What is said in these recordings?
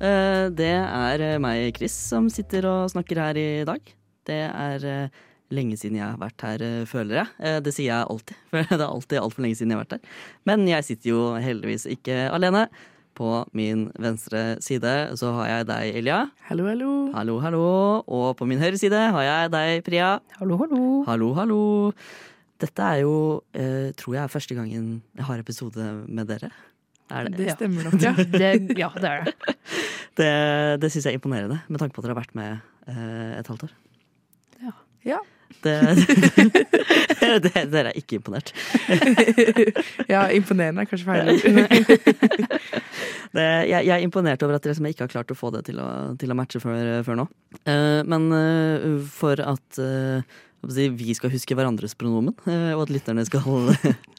Eh, Det er eh, meg, Chris, som sitter og snakker her i dag. Det er eh, lenge siden jeg har vært her, føler jeg. Det sier jeg alltid, for det er alltid altfor lenge siden jeg har vært her. Men jeg sitter jo heldigvis ikke alene. På min venstre side så har jeg deg, Elia. Hallo, hallo. Hallo, hallo. Og på min høyre side har jeg deg, Priya. Hallo, hallo. Hallo, hallo. Dette er jo, tror jeg, er første gangen jeg har episode med dere. Er det? Det stemmer nok, ja. Det, ja, det er det. Det, det syns jeg er imponerende, med tanke på at dere har vært med eh, et halvt år. Ja. Ja. Det, det, dere er ikke imponert. ja, imponerende er kanskje feil. Det, jeg, jeg er imponert over at dere som ikke har klart å få det til å, til å matche før, før nå. Eh, men eh, for at eh, vi skal huske hverandres pronomen, eh, og at lytterne skal,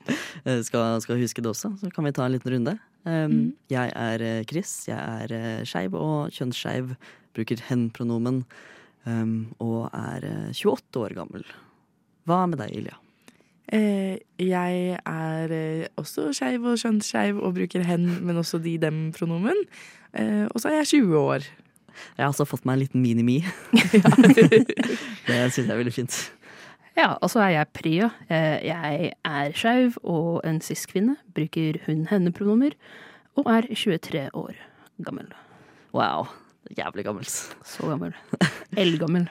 skal, skal huske det også, så kan vi ta en liten runde. Um, Jeg er eh, Chris, jeg er uh, skeiv og kjønnsskeiv, bruker hen-pronomen um, og er eh, 28 år gammel. Hva med deg, Ilja? Eh, jeg er eh, også skeiv og kjønnsskeiv og bruker hen, men også de-dem-pronomen. Eh, og så er jeg 20 år. Jeg har altså fått meg en liten mini-me. det syns jeg er veldig fint. Ja, og så er jeg Priya. Eh, Jeg er skeiv og en cis-kvinne. Bruker hun-henne-pronomer. Og er 23 år gammel. Wow. Jævlig gammel. Så gammel. Eldgammel.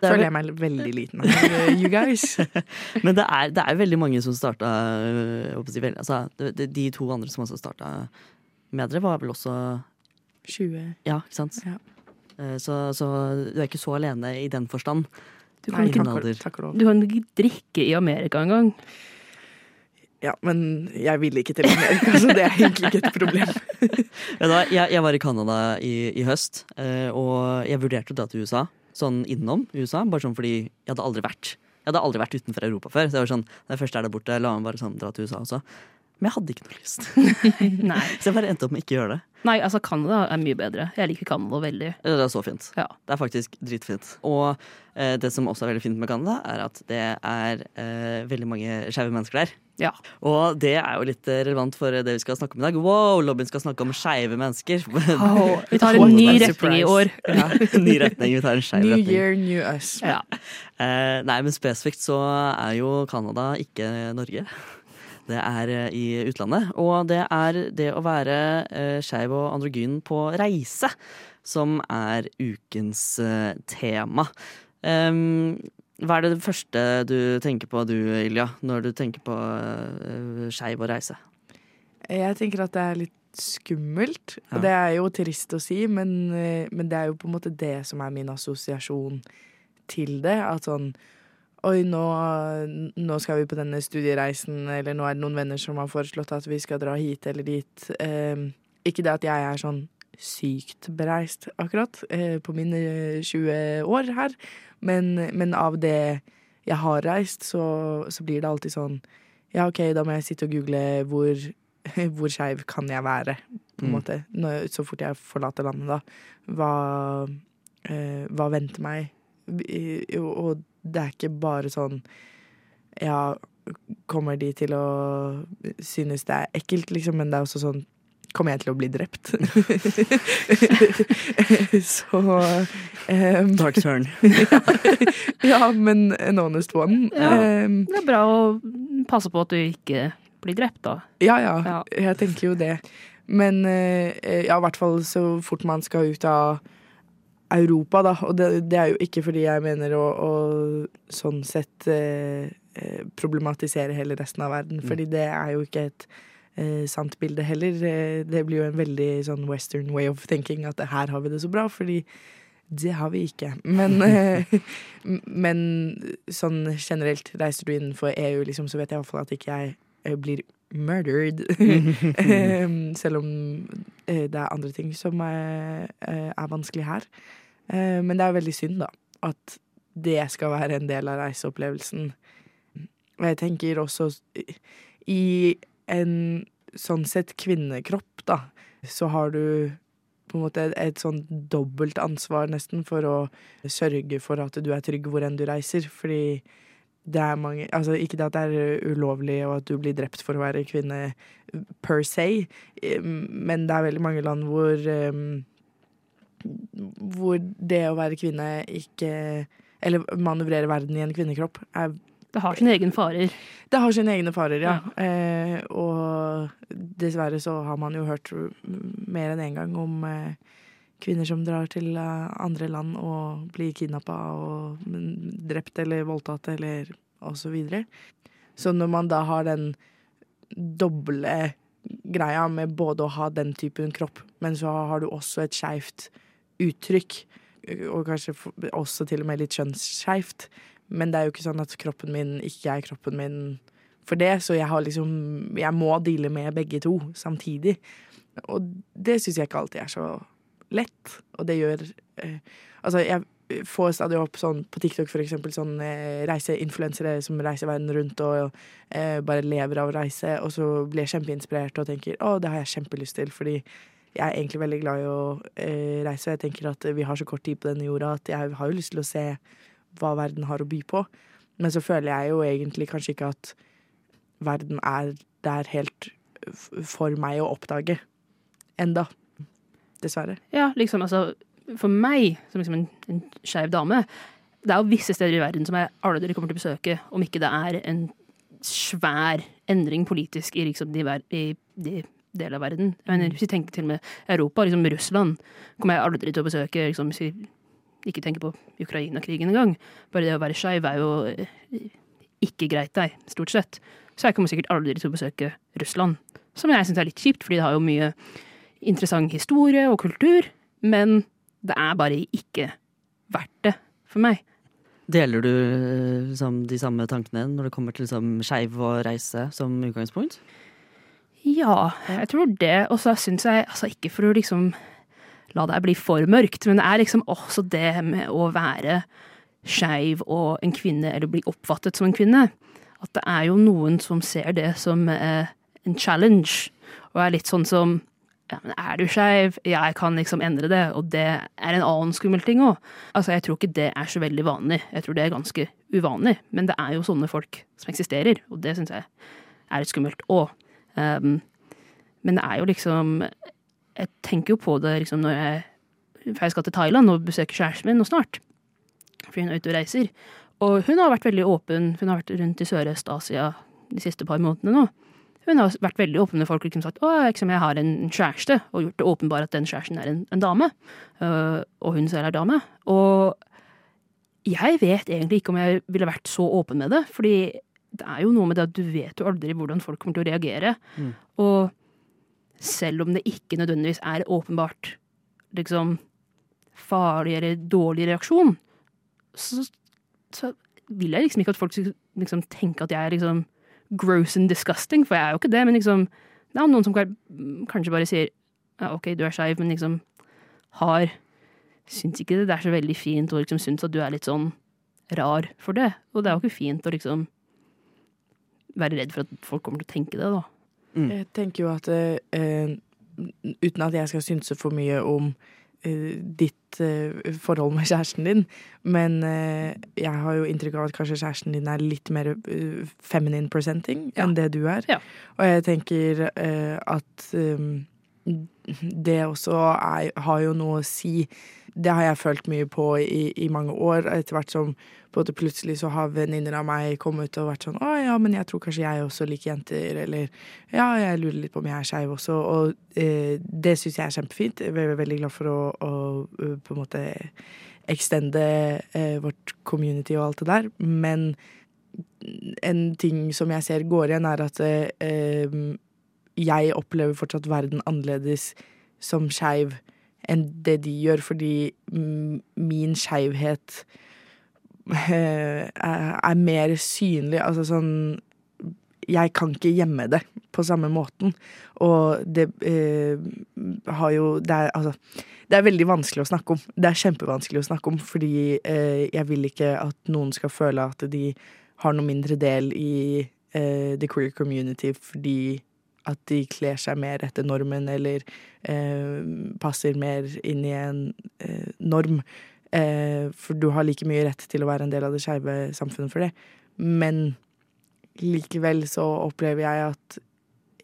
Er Føler jeg meg veldig liten her, eh, you guys. Men det er, det er veldig mange som starta altså, de, de- De to andre som også starta med dere, var vel også 20. Ja, ikke sant? Ja. Eh, Så, så du er ikke så alene i den forstand. Du kan, Nei, ikke, takk takk du kan ikke drikke i Amerika engang. Ja, men jeg vil ikke til Amerika, så det er egentlig ikke et problem. Jeg, jeg var i Canada i, i høst, eh, og jeg vurderte å dra til USA. Sånn innom USA, bare sånn fordi jeg hadde aldri vært Jeg hadde aldri vært utenfor Europa før. Så jeg var sånn, det første er der borte, la meg bare sånn dra til USA også. Men jeg hadde ikke noe lyst. Så jeg bare endte opp med ikke å gjøre det. Nei, altså Canada er mye bedre. Jeg liker Canada veldig. Det er så fint. Ja. Det er faktisk dritfint. Og eh, det som også er veldig fint med Canada, er at det er eh, veldig mange skeive mennesker der. Ja. Og det er jo litt eh, relevant for det vi skal snakke om i dag. Wow, lobbyen skal snakke om skeive mennesker. Vi tar en ny retning i år. ja, ny retning. Vi tar en skeiv New year, new us. Ja. Eh, nei, men spesifikt så er jo Canada ikke Norge. Det er eh, i utlandet. Og det er det å være eh, skeiv og androgyn på reise som er ukens eh, tema. Um, hva er det første du tenker på du, Ilja, når du tenker på uh, skeiv og reise? Jeg tenker at det er litt skummelt, Ja. og det er jo trist å si, men, eh, men det er jo på en måte det som er min assosiasjon til det. At sånn Oi, nå, nå skal vi på denne studiereisen, eller nå er det noen venner som har foreslått at vi skal dra hit eller dit. Eh, ikke det at jeg er sånn sykt bereist, akkurat, eh, på mine 20 år her, men, men av det jeg har reist, så, så blir det alltid sånn Ja, OK, da må jeg sitte og google hvor hvor skeiv kan jeg være, på en Mm. måte, når, så fort jeg forlater landet, da. Hva, eh, hva venter meg? Og, og det er ikke bare sånn Ja, kommer de til å synes det er ekkelt, liksom, men det er også sånn Kommer jeg til å bli drept? så um, Dark turn. Ja, men an honest one. Ja. Ehm, Det er bra å passe på at du ikke blir drept, da. Ja, ja, Ja. jeg tenker jo det. Men eh, ja, i hvert fall så fort man skal ut av Europa, da. Og det, det er jo ikke fordi jeg mener å, å sånn sett eh, eh, problematisere hele resten av verden, fordi det er jo ikke et eh, sant bilde heller. Eh, Det blir jo en veldig sånn western way of thinking at her har vi det så bra, fordi det har vi ikke. Men, eh, men sånn generelt, reiser du innenfor EU, liksom, så vet jeg i hvert fall at ikke jeg blir murdered. Selv om eh, det er andre ting som er, eh, er vanskelig her. Eh, Men det er veldig synd, da. At det skal være en del av reiseopplevelsen. Og jeg tenker også i en sånn sett kvinnekropp, da, så har du på en måte et, et sånn dobbelt ansvar nesten for å sørge for at du er trygg hvor enn du reiser. Fordi det er mange Altså ikke det at det er ulovlig og at du blir drept for å være kvinne per se, men det er veldig mange land hvor um, hvor det å være kvinne ikke Eller manøvrere verden i en kvinnekropp er Det har sine egne farer. Det har sine egne farer, ja. ja. Eh, og dessverre så har man jo hørt mer enn én en gang om eh, kvinner som drar til uh, andre land og blir kidnappa og drept eller voldtatt eller og så. Så når man da har den doble greia med både å ha den typen kropp, men så har du også et skeivt uttrykk, og kanskje også til og med litt kjønnsskeivt, men det er jo ikke sånn at kroppen min ikke er kroppen min for det, så jeg har liksom Jeg må deale med begge to samtidig. Og det syns jeg ikke alltid er så lett, og det gjør eh, Altså, jeg får stadig opp sånn på TikTok for eksempel sånn eh, reiseinfluensere som reiser verden rundt og eh, bare lever av å reise, og så blir jeg kjempeinspirert og tenker å, det har jeg kjempelyst til, fordi jeg er egentlig veldig glad i å eh, reise. Jeg tenker at vi har så kort tid på denne jorda at jeg har jo lyst til å se hva verden har å by på. Men så føler jeg jo egentlig kanskje ikke at verden er der helt for meg å oppdage enda. Dessverre. Ja, liksom altså For meg, som liksom en, en skeiv dame, det er jo visse steder i verden som jeg aldri kommer til å besøke, om ikke det er en svær endring politisk i, liksom, de, i de del av verden. Jeg mener, hvis vi tenker til og med Europa, liksom Russland, kommer jeg aldri til å besøke. Liksom, hvis vi ikke tenker på Ukraina-krigen engang. Bare det å være skeiv er jo eh, ikke greit der, stort sett. Så jeg kommer sikkert aldri til å besøke Russland. Som jeg syns er litt kjipt, fordi det har jo mye interessant historie og kultur. Men det er bare ikke verdt det for meg. Deler du liksom, de samme tankene når det kommer til liksom, skeiv og reise som utgangspunkt? Ja, jeg tror det. Og så syns jeg, altså ikke for å liksom la deg bli for mørkt, men det er liksom også det med å være skeiv og en kvinne, eller bli oppfattet som en kvinne. At det er jo noen som ser det som eh, en challenge, og er litt sånn som ja, men er du skeiv? Jeg kan liksom endre det, og det er en annen skummel ting òg. Altså, jeg tror ikke det er så veldig vanlig, jeg tror det er ganske uvanlig, men det er jo sånne folk som eksisterer, og det syns jeg er litt skummelt òg. Um, men det er jo liksom Jeg tenker jo på det liksom når jeg For jeg skal til Thailand og besøker kjæresten min nå snart. Fordi hun er ute og reiser. Og hun har vært veldig åpen. Hun har vært rundt i Sørøst-Asia de siste par månedene nå. Hun har vært veldig åpen med folk og liksom sagt å, liksom, jeg har en kjæreste, og gjort det åpenbart at den kjæresten er en, en dame. Uh, og hun selv er dame. Og jeg vet egentlig ikke om jeg ville vært så åpen med det, fordi det er jo noe med det at du vet jo aldri hvordan folk kommer til å reagere. Mm. Og selv om det ikke nødvendigvis er åpenbart liksom farlig eller dårlig reaksjon, så, så vil jeg liksom ikke at folk skal liksom tenke at jeg er liksom gross and disgusting, for jeg er jo ikke det. Men liksom, det er noen som kanskje bare sier ja, OK, du er skeiv, men liksom har Syns ikke det er så veldig fint og liksom syns at du er litt sånn rar for det. Og det er jo ikke fint å liksom være redd for at folk kommer til å tenke det, da. Mm. Jeg tenker jo at eh, uten at jeg skal synse for mye om ditt eh, forhold med kjæresten din, men eh, jeg har jo inntrykk av at kanskje kjæresten din er litt mer feminine presenting ja. enn det du er. Ja. Og jeg tenker eh, at det også er, har jo noe å si. Det har jeg følt mye på i, i mange år, etter hvert som både plutselig så har venninner av meg kommet og vært sånn 'Å ja, men jeg tror kanskje jeg også liker jenter', eller 'Ja, jeg lurer litt på om jeg er skeiv også', og eh, det syns jeg er kjempefint. Jeg er veldig glad for å, å på en måte extende eh, vårt community og alt det der, men en ting som jeg ser går igjen, er at eh, jeg opplever fortsatt verden annerledes som skeiv enn det de gjør, fordi min skeivhet eh, er mer synlig. Altså sånn Jeg kan ikke gjemme det på samme måten. Og det eh, har jo det er, altså, det er veldig vanskelig å snakke om. Det er kjempevanskelig å snakke om, fordi eh, jeg vil ikke at noen skal føle at de har noe mindre del i eh, the queer community fordi at de kler seg mer etter normen eller eh, passer mer inn i en eh, norm. Eh, for du har like mye rett til å være en del av det skeive samfunnet for det. Men likevel så opplever jeg at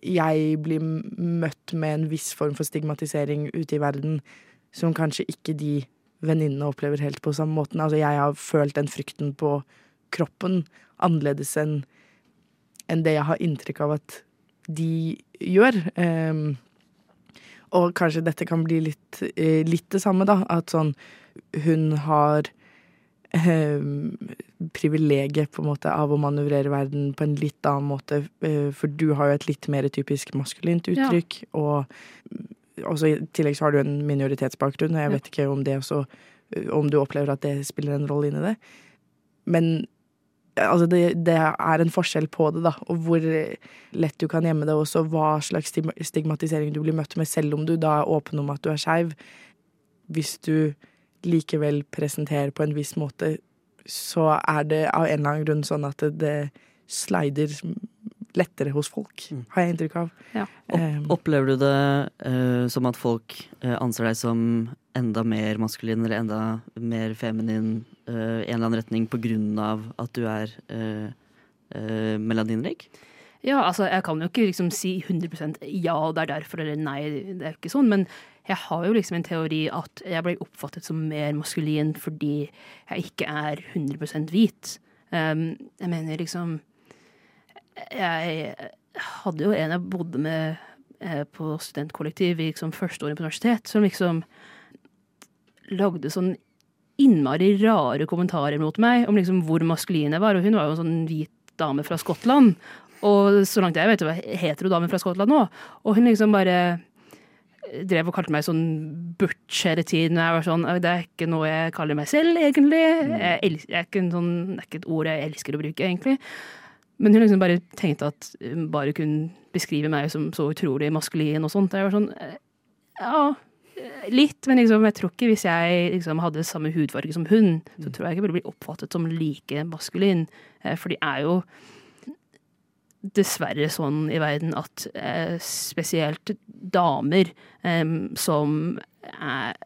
jeg blir møtt med en viss form for stigmatisering ute i verden som kanskje ikke de venninnene opplever helt på samme måten. Altså, jeg har følt den frykten på kroppen annerledes enn enn det jeg har inntrykk av at de gjør. Um, og kanskje dette kan bli litt, eh, litt det samme, da. At sånn Hun har um, privilegiet på en måte av å manøvrere verden på en litt annen måte. Uh, for du har jo et litt mer typisk maskulint uttrykk. Ja. Og også, i tillegg så har du en minoritetsbakgrunn, og jeg vet ikke om det også Om du opplever at det spiller en rolle inn i det. Men Altså det, det, er en forskjell på det, da, og hvor lett du kan gjemme det, også hva slags stigmatisering du blir møtt med, selv om du da er åpen om at du er skeiv. Hvis du likevel presenterer på en viss måte, så er det av en eller annen grunn sånn at det, det slider lettere hos folk, mm. har jeg inntrykk av. Ja. Opp, opplever du det uh, som at folk uh, anser deg som enda mer maskulin eller enda mer feminin uh, en eller annen retning på grunn av at du er uh, uh, melaninrik? Ja, altså jeg kan jo ikke liksom si 100% ja, det er derfor, eller nei, det er ikke sånn. Men jeg har jo liksom en teori at jeg ble oppfattet som mer maskulin fordi jeg ikke er 100 hvit. Um, jeg mener liksom Jeg hadde jo en jeg bodde med på studentkollektiv i liksom første året på universitet, som liksom lagde sånn innmari rare kommentarer mot meg om liksom hvor maskulin jeg var. Og hun var jo en sånn hvit dame fra Skottland. Og så langt jeg vet, var hetero dame fra Skottland nå. Og hun liksom bare drev og kalte meg sånn butch hele tiden. Jeg var sånn, Det er ikke noe jeg kaller meg selv, egentlig. Mm. Jeg elsker, jeg er sånn, det er ikke et ord jeg elsker å bruke, egentlig. Men hun liksom bare tenkte at hun bare kunne beskrive meg som så utrolig maskulin og sånt. Jeg var sånn Ja, Litt, men liksom, jeg tror ikke hvis jeg liksom, hadde samme hudfarge som hun, så tror jeg ikke jeg ville bli oppfattet som like maskulin. Eh, for de er jo dessverre sånn i verden at eh, spesielt damer eh, som er,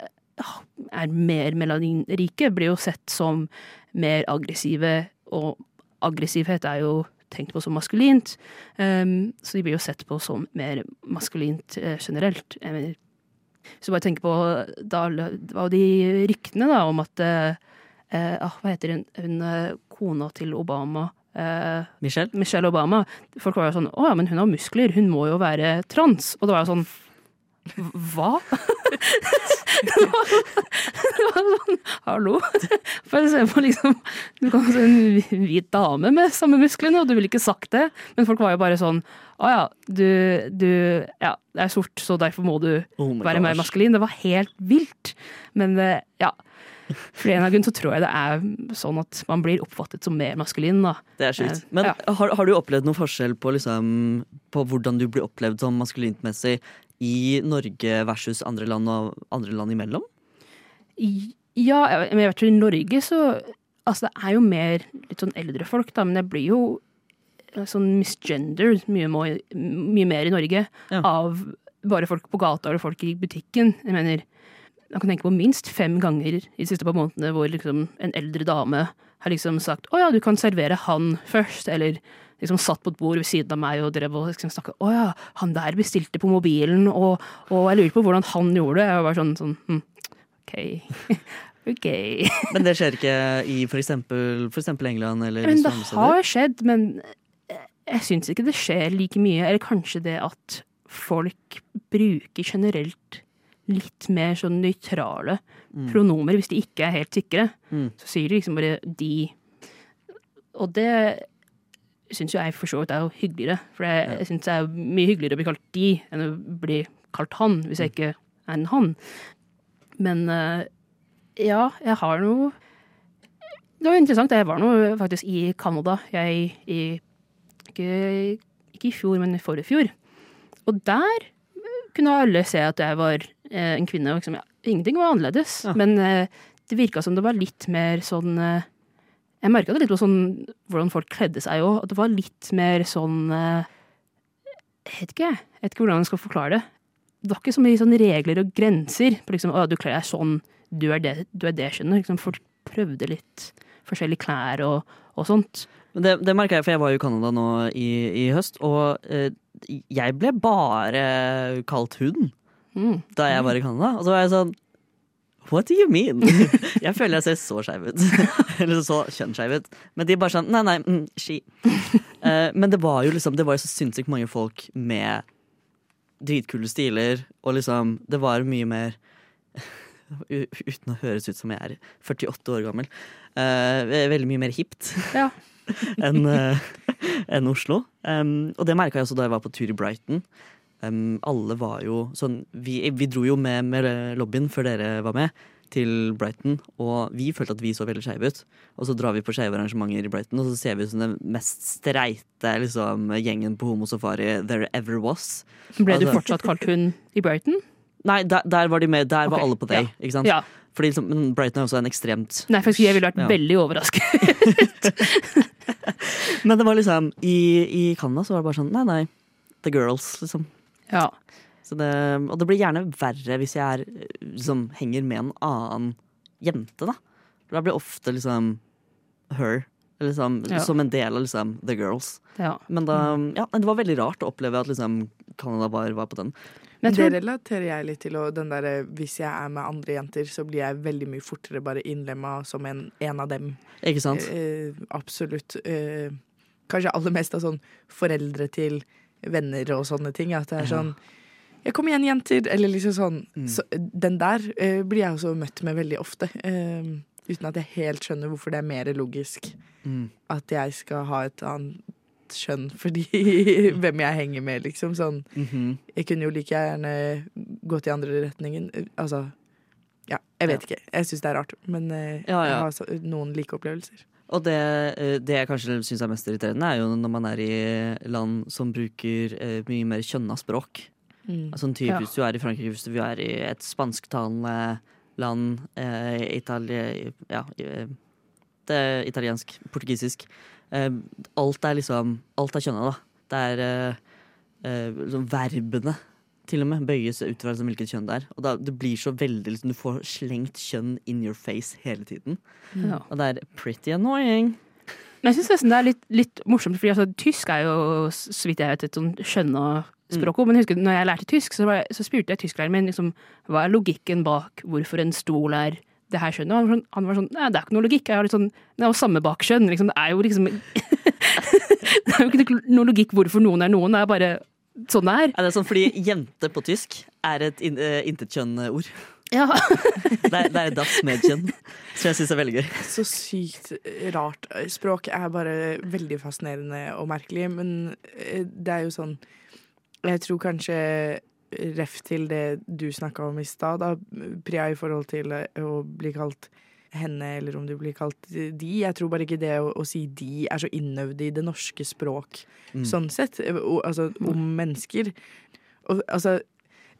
er mer melaninrike, blir jo sett som mer aggressive, og aggressivhet er jo tenkt på som maskulint. Så de blir jo sett på som mer maskulint generelt. Jeg mener, du bare tenker på da, det var de ryktene da, om at eh, eh, ah, Hva heter hun, hun eh, kona til Obama? Eh, Michelle? Michelle Obama. Folk var jo sånn Å ja, men hun har muskler. Hun må jo være trans. Og det var jo sånn hva? det, var, det var sånn Hallo? For se på liksom Du kan se en hvit dame med samme musklene, og du ville ikke sagt det. Men folk var jo bare sånn Å ja, du, du Ja, det er sort, så derfor må du oh være mer maskulin. Det var helt vilt. Men eh, ja. For en av grunnen så tror jeg det er sånn at man blir oppfattet som mer maskulin. da. Det er sjukt. Eh, Men ja. har, har, du opplevd noen forskjell på, liksom, på hvordan du blir opplevd som maskulintmessig i Norge versus andre land og andre land imellom? Ja, men jeg vet ikke, i Norge så Altså, det er jo mer litt sånn eldre folk, da, men det blir jo eh, sånn misgendered mye, mye, mer i Norge ja. av bare folk på gata eller folk i butikken. Jeg mener, man kan tenke på minst fem ganger i de siste par månedene hvor liksom en eldre dame har liksom sagt 'Å ja, du kan servere han først', eller liksom satt på et bord ved siden av meg og drev og liksom snakka 'Å ja, han der bestilte på mobilen', og, og, jeg lurer på hvordan han gjorde det. Jeg var sånn, sånn hm, OK. ok. men det skjer ikke i for eksempel, for eksempel England eller Men det har skjedd, men jeg syns ikke det skjer like mye. Eller kanskje det at folk bruker generelt litt mer sånn nøytrale mm. pronomer hvis de ikke er helt sikre. Mm. Så sier de liksom bare 'de'. Og det syns jo jeg for så vidt er jo hyggeligere. For jeg, ja. syns det er mye hyggeligere å bli kalt de enn å bli kalt han, hvis jeg mm. ikke er en han. Men uh, ja, jeg har noe Det var interessant. Jeg var nå faktisk i Canada. Jeg i ikke, ikke i fjor, men i forrige fjor. Og der kunne alle se at jeg var eh, en kvinne. Og liksom, ingenting var annerledes. Ja. Men eh, det virka som det var litt mer sånn eh, Jeg merka det litt på sånn hvordan folk kledde seg òg. At det var litt mer sånn eh, Jeg vet ikke, jeg vet ikke hvordan jeg skal forklare det. Det var ikke så mye sånn regler og grenser på liksom, å, du kler deg sånn, du er det, du er det skjønner. Liksom, folk prøvde litt forskjellige klær og, og sånt. Men det, det merka jeg, for jeg var jo i Canada nå i, i høst, og eh, jeg ble bare kalt huden Mm. da jeg var i Canada. Og så var jeg sånn What do you mean? Jeg føler jeg ser så skeiv ut. Eller så kjønnsskeiv ut. Men de bare sånn Nei, nei, mm, she. Uh, men det var jo liksom Det var jo så sinnssykt mange folk med dritkule stiler, og liksom Det var mye mer Uten å høres ut som jeg er 48 år gammel. Uh, veldig mye mer hipt Ja. enn uh, en Oslo. Um, og det merka jeg også da jeg var på tur i Brighton. Um, alle var jo sånn vi, vi dro jo med, med lobbyen før dere var med, til Brighton. Og vi følte at vi så veldig skeive ut. Og så drar vi på skeive arrangementer i Brighton, og så ser vi ut som den mest streite liksom, gjengen på homosafari there ever was. Ble du Altså- fortsatt kalt hun i Brighton? Nei, der, der var de med. Der var alle på deg. Ikke sant? Ja. Fordi liksom, men Brighton er også en ekstremt Nei, faktisk, jeg ville vært Ja. veldig overrasket. Men det var liksom I, i Canada så var det bare sånn Nei, nei. The girls, liksom. Ja. Så det, og det blir gjerne verre hvis jeg er, liksom, henger med en annen jente, da. Da blir det ofte liksom her. Liksom, Ja. Som en del av liksom the girls. ja. Men da, ja, det var veldig rart å oppleve at liksom Canada var, var på den. Men tror, Det relaterer jeg litt til. Og den der, hvis jeg er med andre jenter, så blir jeg veldig mye fortere bare innlemma som en, en av dem. Ikke sant? Eh, absolutt. Eh, kanskje aller mest av sånn foreldre til venner og sånne ting. At det er sånn ja, kom igjen, jenter! Eller liksom sånn. Mm. Så, den der uh, blir jeg også møtt med veldig ofte. Uh, uten at jeg helt skjønner hvorfor det er mer logisk Mm. at jeg skal ha et annet skjønn fordi hvem jeg henger med, liksom. Sånn. Mhm. Jeg kunne jo like gjerne gått i andre retningen. Eh, Altså Ja, jeg vet ikke. Jeg syns det er rart. Men uh, Ja, ja. jeg har så, noen like opplevelser. Og det, eh, det jeg kanskje syns er mest irriterende, er jo når man er i land som bruker eh, mye mer kjønna språk. Mm. Altså, typ, Ja. Hvis du er i Frankrike, hvis du er i et spansktalende land, eh, Italia Ja, eh, det er italiensk, portugisisk. Eh, alt er liksom Alt er kjønna, da. Det er eh, liksom verbene til og med bøyes utover liksom hvilket kjønn det er. Og da, det blir så veldig liksom, Du får slengt kjønn in your face hele tiden. ja. Og det er pretty annoying. Men jeg syns nesten det er litt, litt morsomt, for altså, tysk er jo, så vidt jeg vet, et sånn skjønna språk. Mm. Men jeg husker når jeg lærte tysk, så, var jeg, så spurte jeg tysklæreren min liksom, hva er logikken bak hvorfor en stol er det her skjønnet. Han var sånn, han var sånn Nei, det er ikke noe logikk. Jeg har litt sånn, det er jo samme bak kjønn. Liksom, det er jo liksom Det er jo ikke noe logikk hvorfor noen er noen. Det er bare sånn det er. Er det sånn fordi jente på tysk er et in, uh, intetkjønn-ord? Ja. Det er, det er das med kjønn, som jeg syns er veldig gøy. Så sykt rart. Språk er bare veldig fascinerende og merkelig, men eh, det er jo sånn Jeg tror kanskje ref til det du snakka om i stad, da, Priya, i forhold til eh, å bli kalt henne, eller om du blir kalt de. Jeg tror bare ikke det å, å si de er så innøvd i det norske språk, Mm. sånn sett. Og, altså om mennesker. Og, altså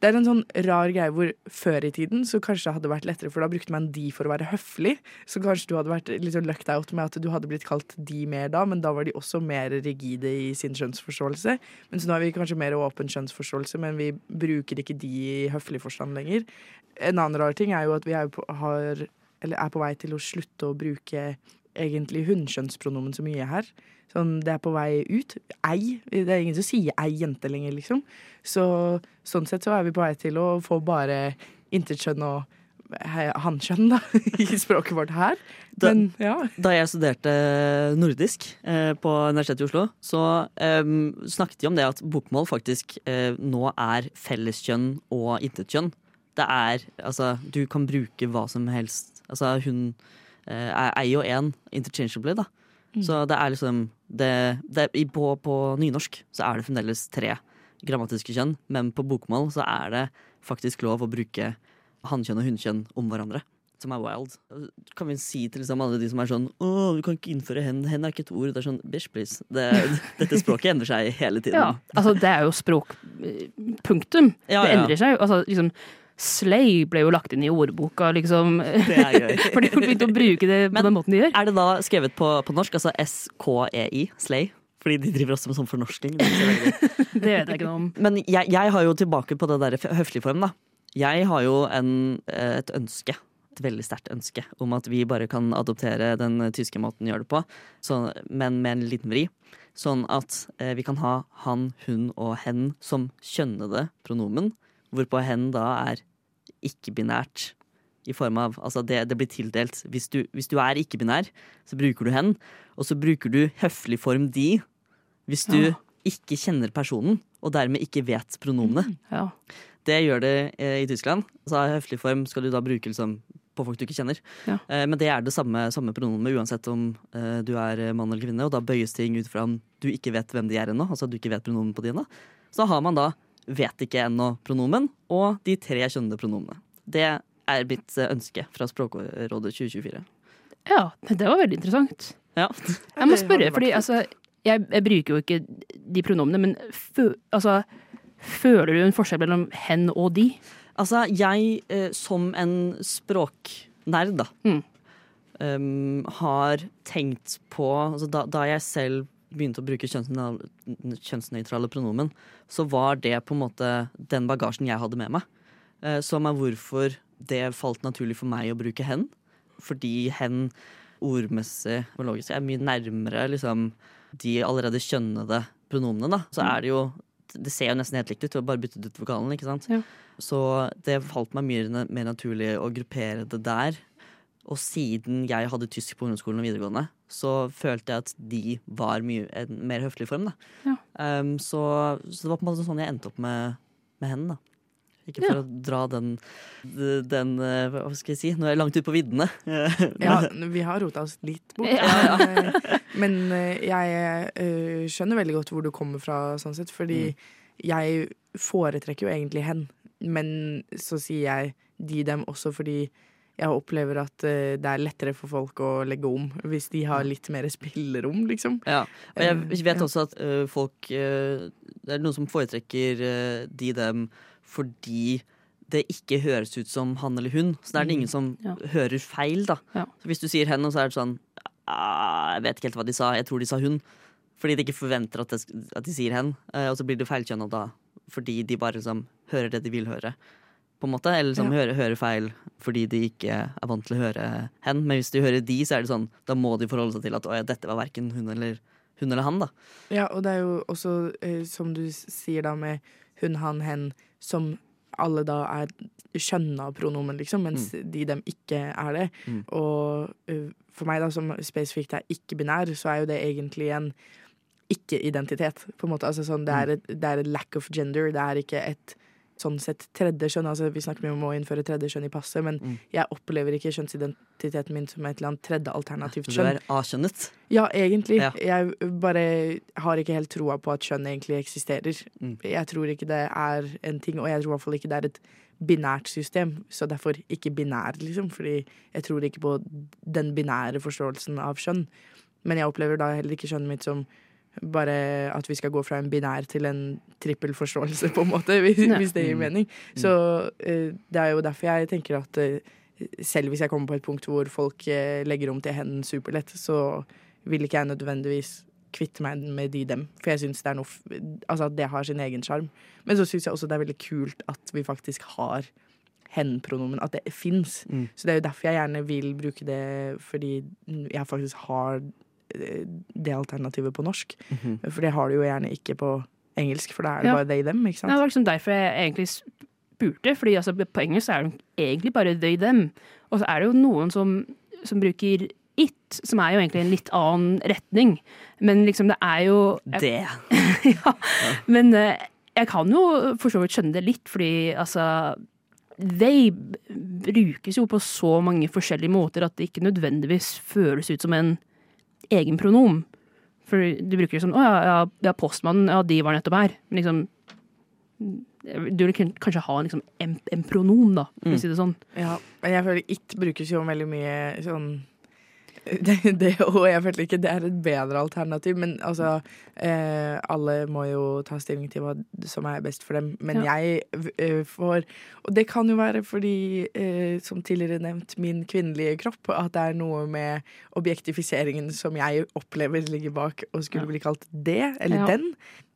det er en sånn rar greie hvor før i tiden så kanskje det hadde vært lettere, for da brukte man de for å være høflig. Så kanskje du hadde vært litt sånn lucked out med at du hadde blitt kalt de mer da, men da var de også mer rigide i sin skjønnsforståelse. Mens nå har vi kanskje mer åpen skjønnsforståelse, men vi bruker ikke de i høflig forstand lenger. En annen rar ting er jo at vi har, eller er på vei til å slutte å bruke egentlig hunnkjønnspronomen så mye her. Sånn, det er på vei ut. Ei. Det er ingen som sier ei jente lenger, liksom. Så sånn sett så er vi på vei til å få bare intetkjønn og hankjønn, da, i språket vårt her. Da- Men ja. Da jeg studerte nordisk eh, på Universitetet i Oslo, så eh, snakket de om det at bokmål faktisk eh, nå er felleskjønn og intetkjønn. Det er Altså, du kan bruke hva som helst. Altså, hun eh, er jo én interchangeably, da. Så det er liksom det, det, på, på nynorsk så er det fremdeles tre grammatiske kjønn, men på bokmål så er det faktisk lov å bruke hannkjønn og hunnkjønn om hverandre. Som er wild. Kan vi si til liksom alle de som er sånn Å, du kan ikke innføre hen. Hen er ikke et ord. Det er sånn Bish, please. Det, dette språket endrer seg hele tiden. ja. Altså, det er jo språk. eh, Punktum. Ja, det endrer seg jo. Altså, liksom, slay ble jo lagt inn i ordboka, liksom. Det er gøy. Fordi folk begynte å bruke det på Men- den måten de gjør. Er det da skrevet på, på norsk, altså S-K-E-I, slay? Fordi de driver også med sånn fornorsking. Det vet jeg ikke noe om. Men jeg, jeg har jo tilbake på det der høflig form, da. Jeg har jo en, eh, et ønske, et veldig sterkt ønske, om at vi bare kan adoptere den tyske måten å gjøre det på, så, men med en liten vri. Sånn at eh, vi kan ha han, hun og hen som kjønnede pronomen, hvorpå hen da er ikke-binært. I form av, altså det, det blir tildelt. Hvis du, hvis du er ikke-binær, så bruker du hen. Og så bruker du høflig form de hvis du Ja. ikke kjenner personen, og dermed ikke vet pronomene. Ja. Det gjør det eh, i Tyskland. Så høflig form skal du da bruke liksom, på folk du ikke kjenner. Ja. Eh, men det er det samme, samme pronomet uansett om eh, du er eh, mann eller kvinne. Og da bøyes ting ut fra om du ikke vet hvem de er ennå. Altså du ikke vet pronomen på de ennå. Så har man da vet ikke ennå-pronomen og de tre kjønnede pronomene. Det er mitt eh, ønske fra Språkrådet 2024. ja, det var veldig interessant. Ja. Jeg må spørre, fordi altså, jeg, jeg bruker jo ikke de pronomene, men fø, altså, føler du en forskjell mellom hen og de? Altså, jeg eh, som en språknerd, da, Mm. um, har tenkt på altså, da, da jeg selv begynte å bruke kjønnsnøytrale, pronomen, så var det på en måte den bagasjen jeg hadde med meg. Eh, som er hvorfor det falt naturlig for meg å bruke hen. Fordi hen ordmessig og logisk er mye nærmere liksom, de allerede kjønnede pronomene. Da. Så er det jo Det ser jo nesten helt likt ut, du har bare byttet ut vokalen. ikke sant? Ja. Så det falt meg mye mer naturlig å gruppere det der. Og siden jeg hadde tysk på ungdomsskolen og videregående, så følte jeg at de var mye, en mer høflig form. Da. Ja. Um, så, så det var på en måte sånn jeg endte opp med, med hen. da. Ikke for Ja. å dra den, den eh, Hva skal jeg si? Nå er jeg langt ute på viddene. Ja, vi har rota oss litt bort. Ja, Men, eh, Men eh, jeg skjønner veldig godt hvor du kommer fra, sånn sett. Fordi jeg foretrekker jo egentlig hen. Men så sier jeg de dem også fordi jeg opplever at eh, det er lettere for folk å legge om hvis de har litt mer spillerom, liksom. Ja, og jeg Eh, vet også at ø, folk Det er noen som foretrekker de dem fordi det ikke høres ut som han eller hun. Så det er det ingen som Ja. hører feil, da. Ja. Så hvis du sier hen, og så er det sånn ah, Jeg vet ikke helt hva de sa, jeg tror de sa hun. Fordi de ikke forventer at, de sier hen. eh, og så blir det feilkjønna da, fordi de bare liksom hører det de vil høre. På en måte, Eller som Ja. hører, hører feil fordi de ikke er vant til å høre hen. Men hvis de hører de, så er det sånn, da må de forholde seg til at ja, dette var verken hun eller hun eller han. da. Ja, og det er jo også, eh, som du sier da, med hun, han, hen, som alle da er skjønna pronomen, liksom, mens de dem ikke er det. Mm. Og uh, for meg, da, som spesifikt er ikke-binær, så er jo det egentlig en ikke-identitet, på en måte. Altså sånn, det, er et, det er et lack of gender, det er ikke et sånn sett tredje kjønn. Altså, vi snakker mye om å innføre tredje kjønn i passet, men Mm. jeg opplever ikke kjønnsidentiteten min som et eller annet tredje alternativt Du er A-kjønnet. Ja, egentlig. Ja. Jeg bare har ikke helt troa på at kjønn egentlig eksisterer. Mm. Jeg tror ikke det er en ting, og jeg tror i hvert fall ikke det er et binært system. Så derfor ikke binær, liksom. Fordi jeg tror ikke på den binære forståelsen av kjønn. Men jeg opplever da heller ikke kjønnet mitt som bare at vi skal gå fra en binær til en trippel forståelse, på en måte, hvis, Ja. hvis det gir Mm. mening. Så uh, det er jo derfor jeg tenker at uh, selv hvis jeg kommer på et punkt hvor folk uh, legger om til hen superlett, så vil ikke jeg nødvendigvis kvitte meg med de dem. For jeg syns det er noe f- Altså at det har sin egen sjarm. Men så syns jeg også det er veldig kult at vi faktisk har hen-pronomen. At det fins. Mm. Så det er jo derfor jeg gjerne vil bruke det, fordi jeg faktisk har det alternativet på norsk. Mhm. For det har du jo gjerne ikke på engelsk, for da er det Ja. bare they them, ikke Det sant? var liksom derfor jeg egentlig spurte, fordi altså, på engelsk er det egentlig bare they, them. Og så er det jo noen som, som bruker it, som er jo egentlig en litt annen retning. Men liksom det er jo Det. ja. Men eh, jeg kan jo for så vidt skjønne det litt, fordi altså They brukes jo på så mange forskjellige måter at det ikke nødvendigvis føles ut som en egen pronom. For du bruker det som 'Å ja, ja, ja postmannen, ja, de var nettopp her'. Men liksom Du vil kanskje ha liksom, en, en pronom, da, for Mm. å si det sånn. Ja, men jeg føler it brukes jo veldig mye sånn det, det, og jeg føler ikke det er et bedre alternativ, men altså eh, Alle må jo ta stilling til hva som er best for dem, men Ja. jeg eh, får Og det kan jo være fordi, eh, som tidligere nevnt, min kvinnelige kropp, at det er noe med objektifiseringen som jeg opplever ligger bak og skulle Ja. bli kalt det, eller Ja. den.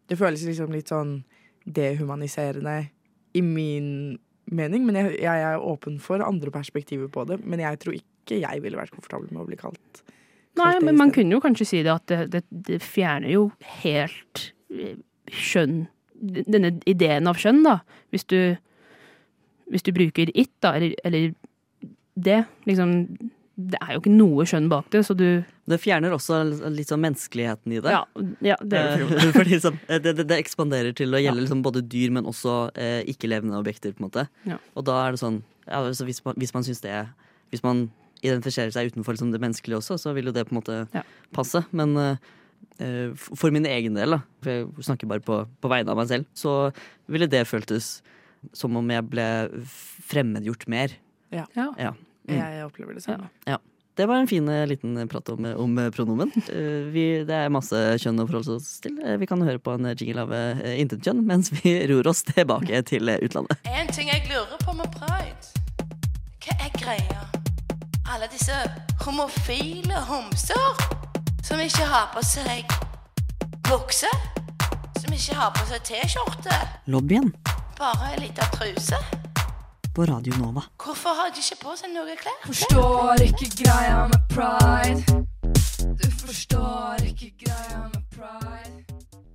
Det føles liksom litt sånn dehumaniserende i min mening, men jeg, jeg er åpen for andre perspektiver på det. Men jeg tror ikke jeg ville vært komfortabel med å bli kalt. Nei, kalt det men man kunne jo kanskje si det at det, det, det fjerner jo helt kjønn skjønn Denne ideen av skjønn, da. Hvis du, hvis du bruker it, da, eller, eller det. Liksom Det er jo ikke noe skjønn bak det, så du Det fjerner også litt sånn menneskeligheten i det. Ja, ja det er jo Eh, Fordi sånn, eh, det, det, det ekspanderer til å gjelde liksom både dyr, men også eh, ikke-levende objekter. på en måte Ja. Og da er det sånn ja, altså hvis, man, hvis man syns det Hvis man identifiserer seg utenfor liksom, det menneskelige også, så vil jo det på en måte Ja. passe. Men eh, eh, for min egen del, da, for jeg snakker bare på, på vegne av meg selv, så ville det føltes som om jeg ble fremmedgjort mer. ja. Ja. Mm. Jeg opplever det samme. Det var en fin eh, liten prat om, om eh, pronomen. Uh, Vi, det er masse kjønn å forholde oss til. Uh, Vi kan høre på en jingle av uh, intet kjønn mens vi ror oss tilbake til utlandet. En ting jeg lurer på med pride. Hva er greia? Alle disse homofile homser som ikke har på seg bukse, som ikke har på seg T-skjorte, Lobbyen bare ei lita truse. på Radio Nova. Hvorfor har de ikke på seg noe klær? Forstår ikke greia med pride. Du forstår ikke greia med pride.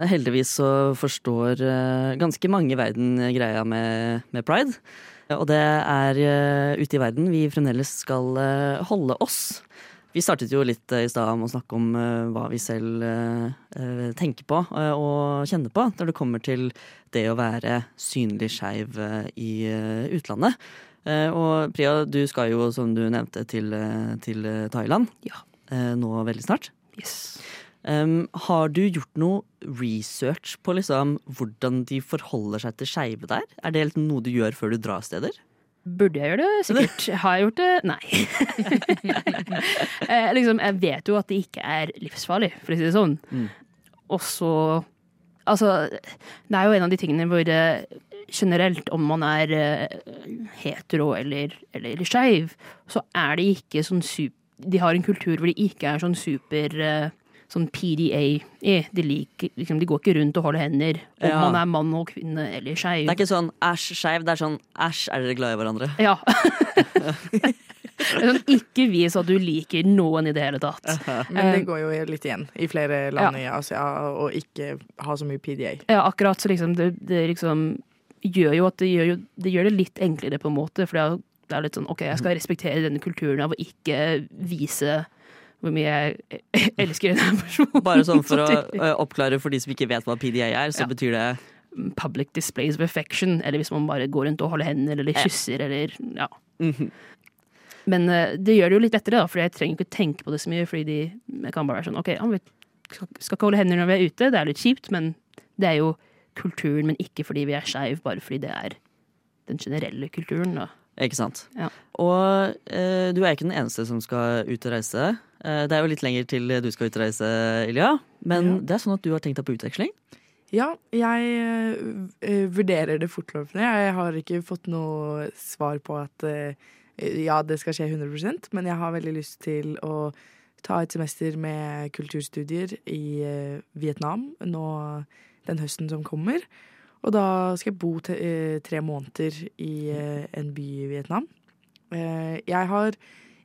Heldigvis så forstår eh, ganske mange i verden greia med, med pride. Og det er eh, ute i verden vi fremdeles skal eh, holde oss. Vi startet jo litt eh, i stad med å snakke om hva vi selv tenker på og kjenner på når det kommer til det å være synlig skeiv i utlandet. Og Priya, du skal jo, som du nevnte, til, til Thailand Ja. nå veldig snart. Yes. Um, har du gjort noe research på liksom hvordan de forholder seg til skeive der? Er det liksom noe du gjør før du drar steder? Burde jeg gjøre det? Sikkert. Har jeg gjort det? Nei. eh, liksom, jeg vet jo at det ikke er livsfarlig, for å si det sånn. Mm. Og så Altså, det er jo en av de tingene hvor eh, generelt, om man er eh, hetero eller, eller skeiv, så er de ikke sånn super De har en kultur hvor de ikke er sånn super Sånn PDA. i. De, liker, liksom, de går ikke rundt og holder hender om Ja. man er mann og kvinne eller skeiv. Det er ikke sånn æsj, skeiv. Det er sånn æsj, er dere glad i hverandre? Ja. Sånn, ikke vis at du liker noen i det hele tatt. Men det Eh, går jo litt igjen i flere land i Asia å ikke ha så mye PDA. Ja, akkurat. Så liksom, det, det liksom gjør jo at det gjør, jo, det gjør det litt enklere, på en måte. For det er litt sånn OK, jeg skal respektere denne kulturen av å ikke vise hvor mye jeg elsker denne personen. Bare sånn for å ø, oppklare for de som ikke vet hva PDA er, så Ja. betyr det Public displays of affection, eller hvis man bare går rundt og holder hender eller kysser eller ja. Mhm. Men eh, det gjør det jo litt lettere, da, for jeg trenger ikke tenke på det så mye. Fordi de, jeg kan bare være sånn OK, vi skal ikke holde hender når vi er ute, det er litt kjipt, men det er jo kulturen, men ikke fordi vi er skeiv, bare fordi det er den generelle kulturen. da. Ikke sant? Ja. Og eh, du er ikke den eneste som skal ut og reise. Eh, det er jo litt lenger til du skal ut og reise, Ilja. Men Ja. det er sånn at du har tenkt deg på utveksling? Ja, jeg eh, vurderer det fortløpende. Jeg har ikke fått noe svar på at eh, ja, det skal skje 100% men jeg har veldig lyst til å ta et semester med kulturstudier i eh, Vietnam nå den høsten som kommer. Og da skal jeg bo eh, tre måneder i eh, en by i Vietnam. Eh, jeg har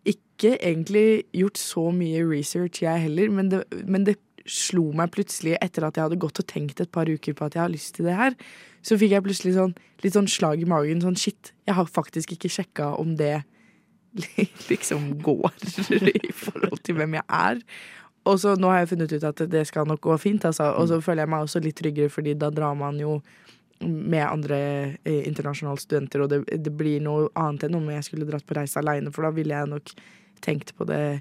ikke egentlig gjort så mye research, jeg heller, men det, men det slo meg plutselig etter at jeg hadde gått og tenkt et par uker på at jeg har lyst til det her. Så fikk jeg plutselig sånn, litt sånn slag i magen. Sånn shit, jeg har faktisk ikke sjekka om det liksom går i forhold til hvem jeg er. Og så nå har jeg funnet ut at det skal nok gå fint, altså. Og så føler jeg meg også litt tryggere, fordi da drar man jo med andre eh, internasjonale studenter, og det, det blir noe annet enn om jeg skulle dratt på reise aleine, for da ville jeg nok tenkt på det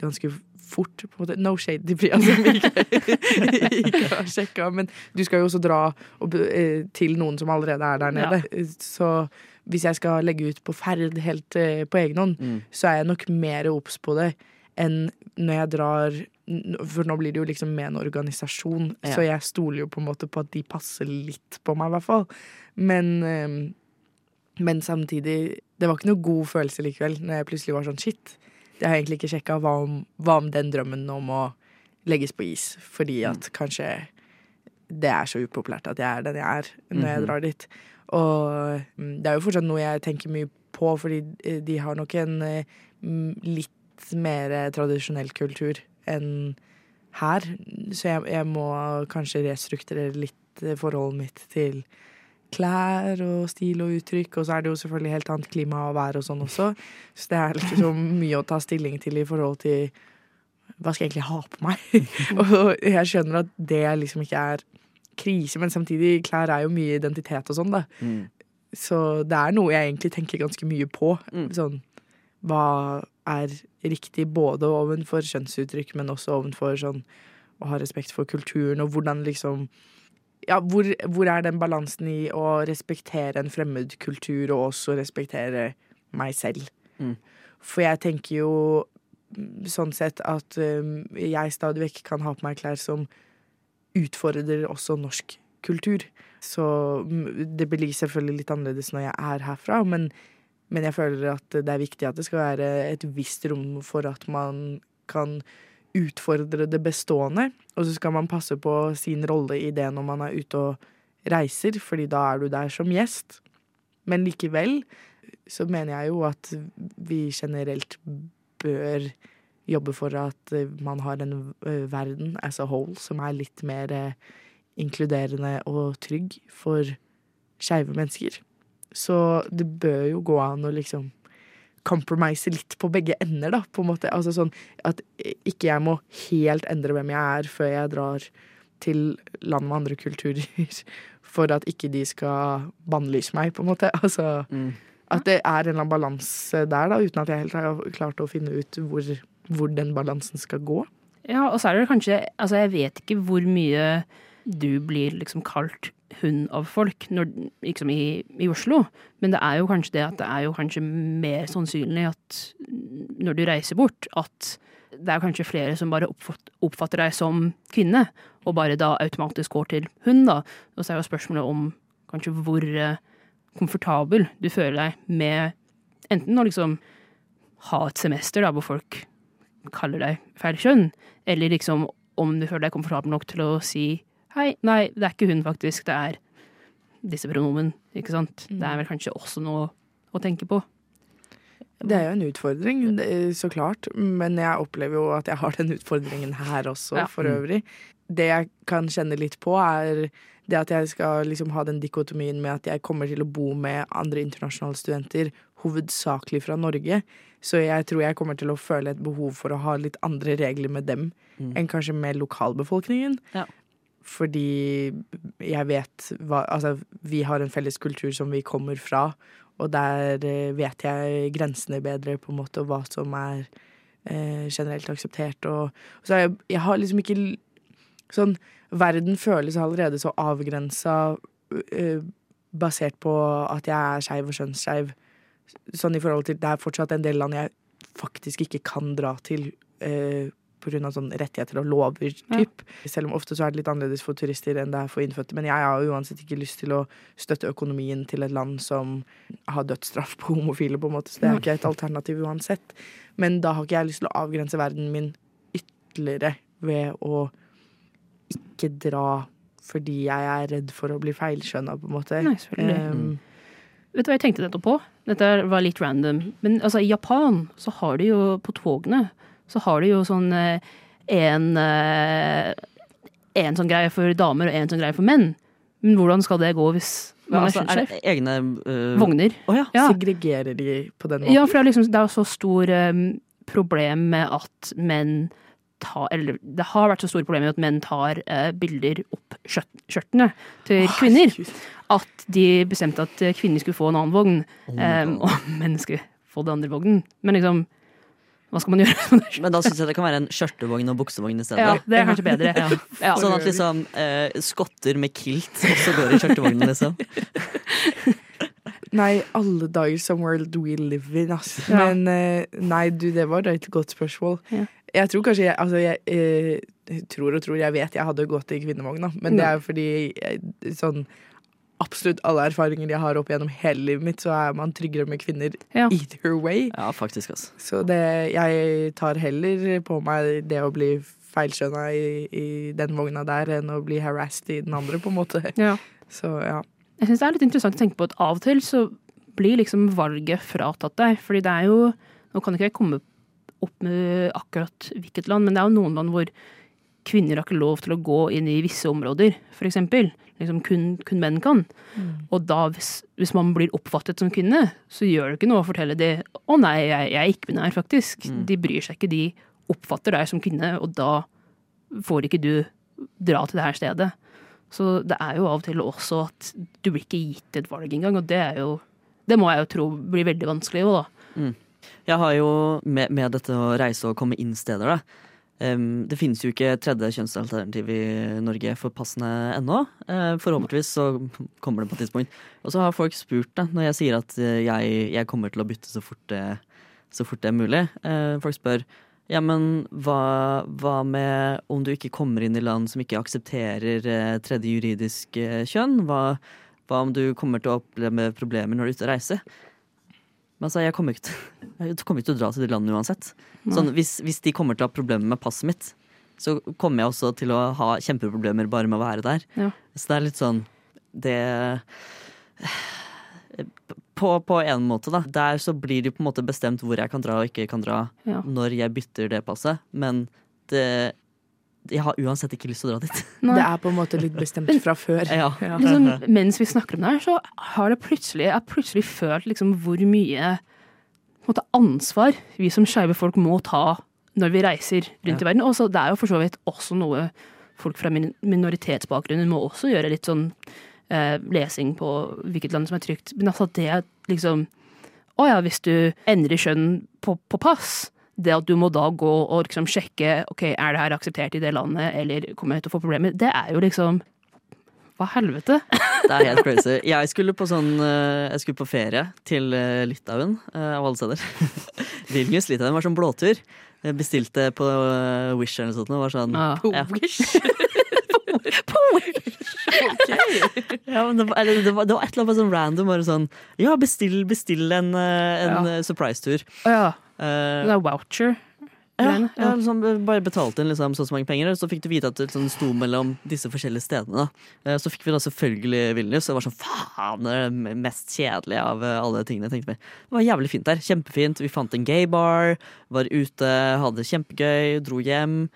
ganske fort. På en måte. No shade til Priya, som ikke, ikke har sjekka. Men du skal jo også dra og, eh, til noen som allerede er der nede. Så hvis jeg skal legge ut på ferd helt eh, på egen hånd, Mm. så er jeg nok mer obs på det enn når jeg drar For nå blir det jo liksom med en organisasjon, Ja. så jeg stoler jo på en måte på at de passer litt på meg, i hvert fall. Men, eh, men samtidig Det var ikke noe god følelse likevel, når jeg plutselig var sånn shit. Jeg har egentlig ikke sjekka hva, hva om den drømmen om å legges på is, fordi at kanskje det er så upopulært at jeg er den jeg er når jeg Mhm. drar dit. Og mm, det er jo fortsatt noe jeg tenker mye på, fordi eh, de har nok en eh, mm, litt mer tradisjonell kultur enn her. Så jeg, jeg må kanskje restrukturere litt eh, forholdet mitt til klær og stil og uttrykk. Og så er det jo selvfølgelig helt annet klima og vær og sånn også. Så det er liksom mye å ta stilling til i forhold til hva skal jeg egentlig ha på meg? og jeg skjønner at det liksom ikke er krise, men samtidig, klær er jo mye identitet og sånn, da. Mm. Så det er noe jeg egentlig tenker ganske mye på. Mm. Sånn hva er riktig både ovenfor kjønnsuttrykk, men også ovenfor sånn å ha respekt for kulturen, og hvordan liksom Ja, hvor, hvor er den balansen i å respektere en fremmed kultur, og også respektere meg selv? Mm. For jeg tenker jo sånn sett at um, jeg stadig vekk kan ha på meg klær som utfordrer også norsk kultur. Så mm, det blir selvfølgelig litt annerledes når jeg er herfra, men, men jeg føler at det er viktig at det skal være et visst rom for at man kan utfordre det bestående. Og så skal man passe på sin rolle i det når man er ute og reiser, fordi da er du der som gjest. Men likevel så mener jeg jo at vi generelt bør jobbe for at man har en eh, verden as a whole som er litt mer eh, inkluderende og trygg for skeive mennesker. Så det bør jo gå an å liksom compromise litt på begge ender, da, på en måte. Altså sånn at ikke jeg må helt endre hvem jeg er før jeg drar til land med andre kulturer, for at ikke de skal bannlyse meg, på en måte. Altså Mm. at det er en eller annen balanse der, da, uten at jeg helt har klart å finne ut hvor, hvor den balansen skal gå. Ja, og så er det kanskje Altså, jeg vet ikke hvor mye du blir liksom kalt hund av folk når, liksom i, i Oslo, men det er jo kanskje det at det er jo kanskje mer sannsynlig at når du reiser bort, at det er kanskje flere som bare oppfatter deg som kvinne, og bare da automatisk går til hund, da. Og så er jo spørsmålet om kanskje hvor eh, komfortabel du føler deg med enten å liksom ha et semester da, hvor folk kaller deg feil kjønn, eller liksom om du føler deg komfortabel nok til å si hei, nei, det er ikke hun faktisk, det er disse pronomen, ikke sant? Det er vel kanskje også noe å tenke på. Det er jo en utfordring, så klart. Men jeg opplever jo at jeg har den utfordringen her også, Ja. for øvrig. Det jeg kan kjenne litt på, er det at jeg skal liksom ha den dikotomien med at jeg kommer til å bo med andre internasjonale studenter, hovedsakelig fra Norge. Så jeg tror jeg kommer til å føle et behov for å ha litt andre regler med dem Mm. enn kanskje med lokalbefolkningen. Ja. Fordi jeg vet hva Altså, vi har en felles kultur som vi kommer fra, og der eh, vet jeg grensene bedre, på en måte, og hva som er eh, generelt akseptert. Og, og så har jeg, jeg har liksom ikke Sånn Verden føles allerede så avgrensa eh, basert på at jeg er skeiv og kjønnsskeiv. Sånn i forhold til Det er fortsatt en del land jeg faktisk ikke kan dra til eh, pga. sånn rettigheter og lover. Typ. Selv om ofte så er det litt annerledes for turister enn det er for innfødte. Men jeg har uansett ikke lyst til å støtte økonomien til et land som har dødsstraff på homofile, på en måte. Så det er ikke et alternativ uansett. Men da har ikke jeg lyst til å avgrense verden min ytterligere ved å ikke dra fordi jeg er redd for å bli feilskjønna, på en måte. Nei. Um, Vet du hva jeg tenkte dette på? Dette var litt random. Men altså, i Japan så har de jo på togene så har du jo sånn eh, en eh, En sånn greie for damer og en sånn greie for menn. Men hvordan skal det gå hvis man man altså, er er det egne uh... Vogner. Å ja. Ja. Segregerer de på den måten? Ja, for det er liksom det er så stor um, problem med at menn tar Eller det har vært så store problemer med at menn tar uh, bilder opp skjørt, skjørtene til kvinner. Herregud. At de bestemte at kvinner skulle få en annen vogn, Oh um, og menn skulle få den andre vognen. Men liksom Hva skal man gjøre? Men da syns jeg det kan være en skjørtevogn og buksevogn i stedet. ja, det er kanskje bedre. Ja. Ja. Sånn at liksom eh, skotter med kilt også går i skjørtevognen, liksom. Nei, alle dager som world we live in, ass. Ja. Men eh, nei, du, det var et godt spørsmål. Ja. Jeg tror kanskje jeg Altså, jeg eh, tror og tror jeg vet jeg hadde gått i kvinnevogn, da. Men det er jo fordi jeg, sånn Absolutt alle erfaringer jeg har opp gjennom hele livet mitt, så er man tryggere med kvinner Ja. either way. Ja, faktisk, altså. Så det, jeg tar heller på meg det å bli feilskjønna i, i den vogna der, enn å bli harassed i den andre, på en måte. Ja. Så ja. Jeg syns det er litt interessant å tenke på at av og til så blir liksom valget fratatt deg. Fordi det er jo Nå kan ikke jeg komme opp med akkurat hvilket land, men det er jo noen land hvor kvinner har ikke lov til å gå inn i visse områder, eksempel. Liksom kun, kun menn kan. Og da, hvis, hvis man blir oppfattet som kvinne, så gjør det ikke noe å fortelle det 'Å nei, jeg, jeg er ikke-binær, faktisk'. De bryr seg ikke. De oppfatter deg som kvinne, og da får ikke du dra til det her stedet. Så det er jo av og til også at du blir ikke gitt et valg engang, og det er jo Det må jeg jo tro blir veldig vanskelig òg, da. Jeg har jo med, med dette å reise og komme inn steder, da. Em, det finnes jo ikke tredje kjønnsalternativ i Norge for passene ennå. Uh, forhåpentligvis så kommer det på et tidspunkt. Og så har folk spurt, da, når jeg sier at eh, jeg, jeg kommer til å bytte så fort det, så fort det er mulig. Uh, folk spør ja, men hva, hva med om du ikke kommer inn i land som ikke aksepterer uh, tredje juridisk kjønn? Hva, hva om du kommer til å oppleve problemer når du er ute og reiser? Men altså, jeg kommer ikke til, jeg kommer ikke til å dra til det landet uansett. Sånn, hvis, hvis de kommer til å ha problemer med passet mitt, så kommer jeg også til å ha kjempeproblemer bare med å være der. Ja. Så det er litt sånn Det på, på en måte, da. Der så blir det på en måte bestemt hvor jeg kan dra og ikke kan dra Ja. når jeg bytter det passet. Men det Jeg har uansett ikke lyst til å dra dit. Nei. Det er på en måte litt bestemt fra før. Ja. Ja. liksom, mens vi snakker om det her, så har det plutselig, jeg har plutselig følt liksom hvor mye på en måte, ansvar vi som skeive folk må ta når vi reiser rundt i verden. Og så det er jo for så vidt også noe folk fra min minoritetsbakgrunnen må også gjøre litt sånn eh, lesing på hvilket land som er trygt. Men altså det er liksom Å ja, hvis du endrer kjønn på, på pass, det at du må da gå og liksom sjekke ok, er det her akseptert i det landet, eller kommer jeg til å få problemer, det er jo liksom Hva helvete? Det er helt crazy. Jeg skulle på sånn eh, Jeg skulle på ferie til eh, Litauen, eh, av alle steder. Vilnius, Litauen var sånn blåtur. Jeg bestilte på Wish eller noe sånt. og Var sånn, Ja. På Wish. Ja, men det, var, eller, det, var, det var et eller annet sånn random. Bare sånn Ja, bestill, bestill en, en Ja. surprise-tur. Ja. Eh, Det er voucher. ja, ja, liksom, bare betalte inn liksom, så mange penger, og så fikk du vite at det liksom, sto mellom disse forskjellige stedene. Da. Eh, Så fikk vi da selvfølgelig Vilnius, og det var sånn faen, det er det mest kjedelige av eh, alle tingene. Tenkte meg. Det var jævlig fint der. Kjempefint. Vi fant en gaybar, var ute, hadde det kjempegøy, dro hjem.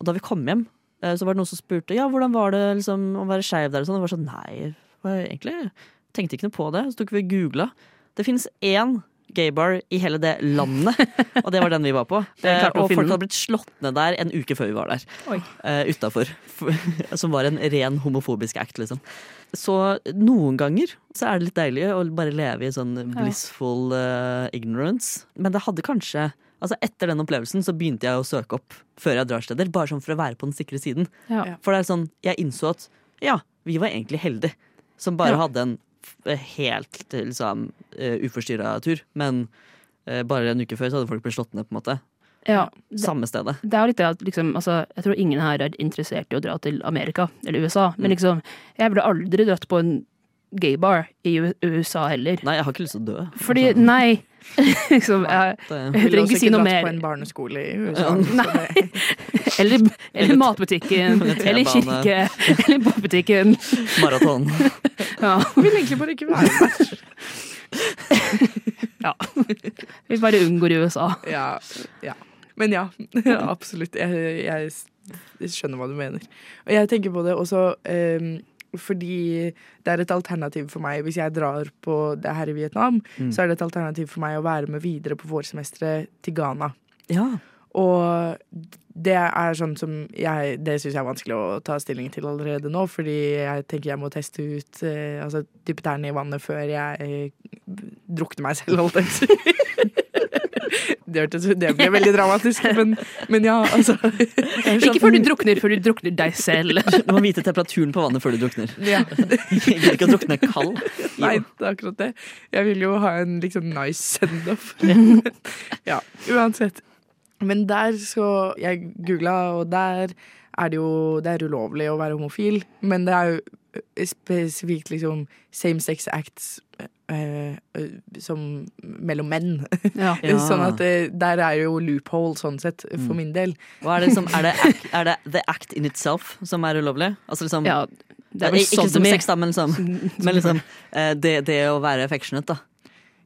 Og da vi kom hjem, eh, så var det noen som spurte ja, hvordan var det liksom, å være skeiv der. Og sånn. Det var sånn nei, var egentlig tenkte ikke noe på det. Så tok vi og googla. Det finnes én gaybar i hele det landet, og det var den vi var på. Eh, og folk hadde blitt slått ned der en uke før vi var der. Uh, Utafor. Som var en ren homofobisk act, liksom. Så noen ganger så er det litt deilig å bare leve i sånn blissful uh, ignorance. Men det hadde kanskje Altså Etter den opplevelsen så begynte jeg å søke opp før jeg drar steder, bare sånn for å være på den sikre siden. Ja. For det er sånn, jeg innså at ja, vi var egentlig heldige som bare Ja. hadde en helt liksom, uh, uforstyrra tur. Men uh, bare en uke før så hadde folk blitt slått ned, på en måte. Ja, det, Samme stedet. det er jo litt det at liksom, altså, Jeg tror ingen her er interessert i å dra til Amerika eller USA. Mm. Men liksom, jeg ville aldri dratt på en gaybar i USA heller. Nei, jeg har ikke lyst til å dø. Fordi, Altså, nei liksom, jeg, jeg Ville trenger også ikke si ikke dratt på en barneskole i USA. Ja. det- Eller, eller matbutikken, Eller kirke, eller bokbutikken. maraton. Ja. Vil egentlig bare ikke være der. ja. Vi bare unngår USA. Ja, ja. Men ja, absolutt. Jeg, jeg skjønner hva du mener. Og jeg tenker på det også um, fordi det er et alternativ for meg hvis jeg drar på det her i Vietnam, Mm. så er det et alternativ for meg å være med videre på vårsemesteret til Ghana. Ja. Og det er sånn som jeg Det syns jeg er vanskelig å ta stilling til allerede nå, fordi jeg tenker jeg må teste ut eh, Altså dyppe tærne i vannet før jeg eh, drukner meg selv, holdt jeg på å si. det, det ble veldig dramatisk, men, men ja, altså. Ikke før du drukner, før du drukner deg selv. Du må vite temperaturen på vannet før du drukner. Ja, Jeg vil ikke å drukne kald. nei, det er akkurat det. Jeg vil jo ha en liksom nice send-off. ja, uansett. Men der så Jeg googla, og der er det jo Det er ulovlig å være homofil, men det er jo eh, spesifikt liksom same sex acts eh, eh, som mellom menn. Ja. Sånn at det, der er jo loophole sånn sett, for Mm. min del. Og er det som, er, det act, er det the act in itself som er ulovlig? Altså liksom ja, er Ikke som sex, da, men liksom, men liksom eh, det, det å være affectionate, da.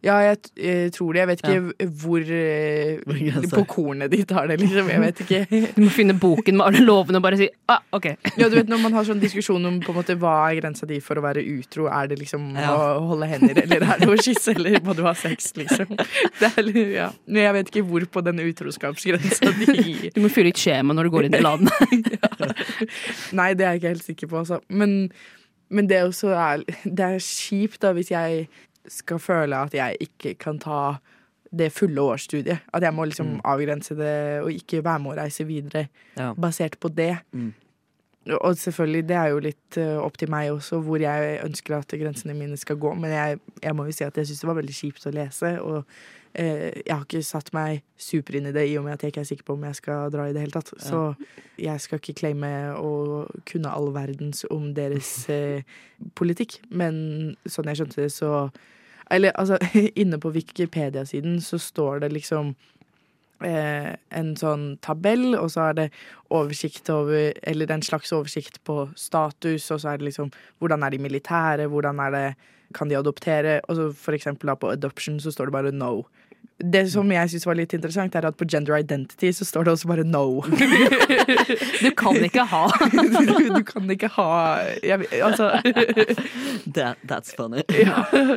Ja, jeg t- eh, tror det. Jeg vet ikke hvor eh, Hvor på kornet de tar det, liksom. Jeg vet ikke. Du må finne boken med alle lovene og bare si ah, OK. Ja, du vet Når man har sånn diskusjon om på en måte hva er grensa di for å være utro, er det liksom Ja. å holde hender, eller er det å kysse, eller må du ha sex, liksom? Det er, ja. Men jeg vet ikke hvor på den utroskapsgrensa de Du må fylle ut skjema når du går inn i landet. Nei, det er jeg ikke helt sikker på, altså. Men, men det, er, det er kjipt da hvis jeg skal føle at jeg ikke kan ta det fulle årsstudiet. At jeg må liksom Mm. avgrense det og ikke være med å reise videre Ja. basert på det. Mm. Og selvfølgelig, det er jo litt eh, opp til meg også hvor jeg ønsker at grensene mine skal gå. Men jeg, jeg må jo si at jeg syns det var veldig kjipt å lese. Og jeg har ikke satt meg super inn i det i og med at jeg ikke er sikker på om jeg skal dra i det hele tatt. Så jeg skal ikke claime å kunne all verdens om deres eh, politikk. Men sånn jeg skjønte det, så Eller altså, inne på Wikipedia-siden så står det liksom eh, en sånn tabell, og så er det oversikt over Eller en slags oversikt på status, og så er det liksom hvordan er de militære, hvordan er det kan de adoptere? Og så for eksempel da på adoption så står det bare no. Det som jeg syns var litt interessant, er at på gender identity så står det også bare no. Du kan ikke ha du, du kan ikke ha jeg, Altså That, that's funny.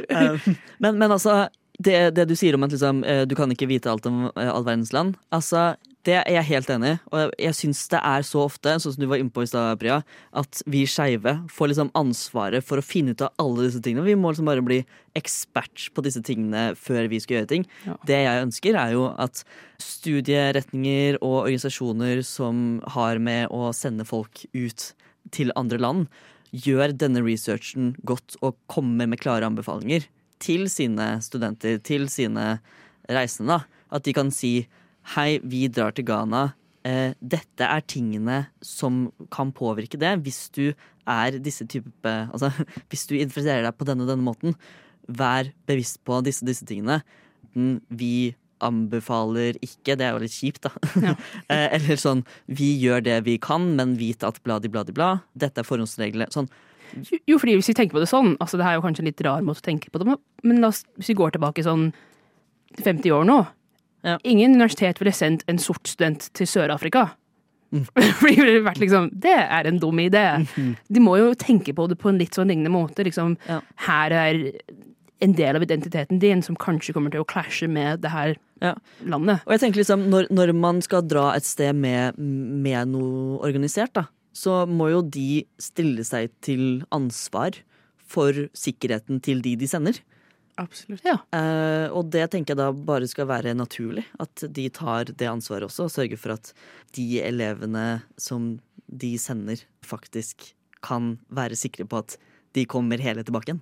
Um, men, men altså, det, det du sier om at liksom, eh, du kan ikke vite alt om eh, all verdens land, altså, det er jeg helt enig i. Og jeg, syns det er så ofte, sånn som du var inne på i stad, Priya, at vi skeive får liksom ansvaret for å finne ut av alle disse tingene. Vi må liksom bare bli ekspert på disse tingene før vi skal gjøre ting. Ja. Det jeg ønsker, er jo at studieretninger og organisasjoner som har med å sende folk ut til andre land, gjør denne researchen godt og kommer med klare anbefalinger til sine studenter, til sine reisende. da. At de kan si hei, vi drar til Ghana. Eh, dette er tingene som kan påvirke det hvis du er disse type Altså hvis du interesserer deg på denne og denne måten. Vær bevisst på disse disse tingene. Mm, Vi anbefaler ikke, det er jo litt kjipt, da. Ja. Eh, Eller sånn vi gjør det vi kan, men vit at bladi, bladi, bla. Dette er forhåndsreglene. Sånn Jo, fordi hvis vi tenker på det sånn, altså det er jo kanskje en litt rar måte å tenke på det, men la oss, hvis vi går tilbake sånn 50 år nå, Ja. ingen universitet ville sendt en sort student til Sør-Afrika. Mm. Fordi det ville vært liksom, det er en dum idé. De må jo tenke på det på en litt sånn lignende måte. Liksom, Ja. Her er en del av identiteten din som kanskje kommer til å klasje med det her Ja. landet. Og jeg tenker liksom, når, når man skal dra et sted med, med noe organisert, da, så må jo de stille seg til ansvar for sikkerheten til de de sender. Absolutt. Eh, og det tenker jeg da bare skal være naturlig. At de tar det ansvaret også, og sørger for at de elevene som de sender, faktisk kan være sikre på at de kommer hele tilbake igjen.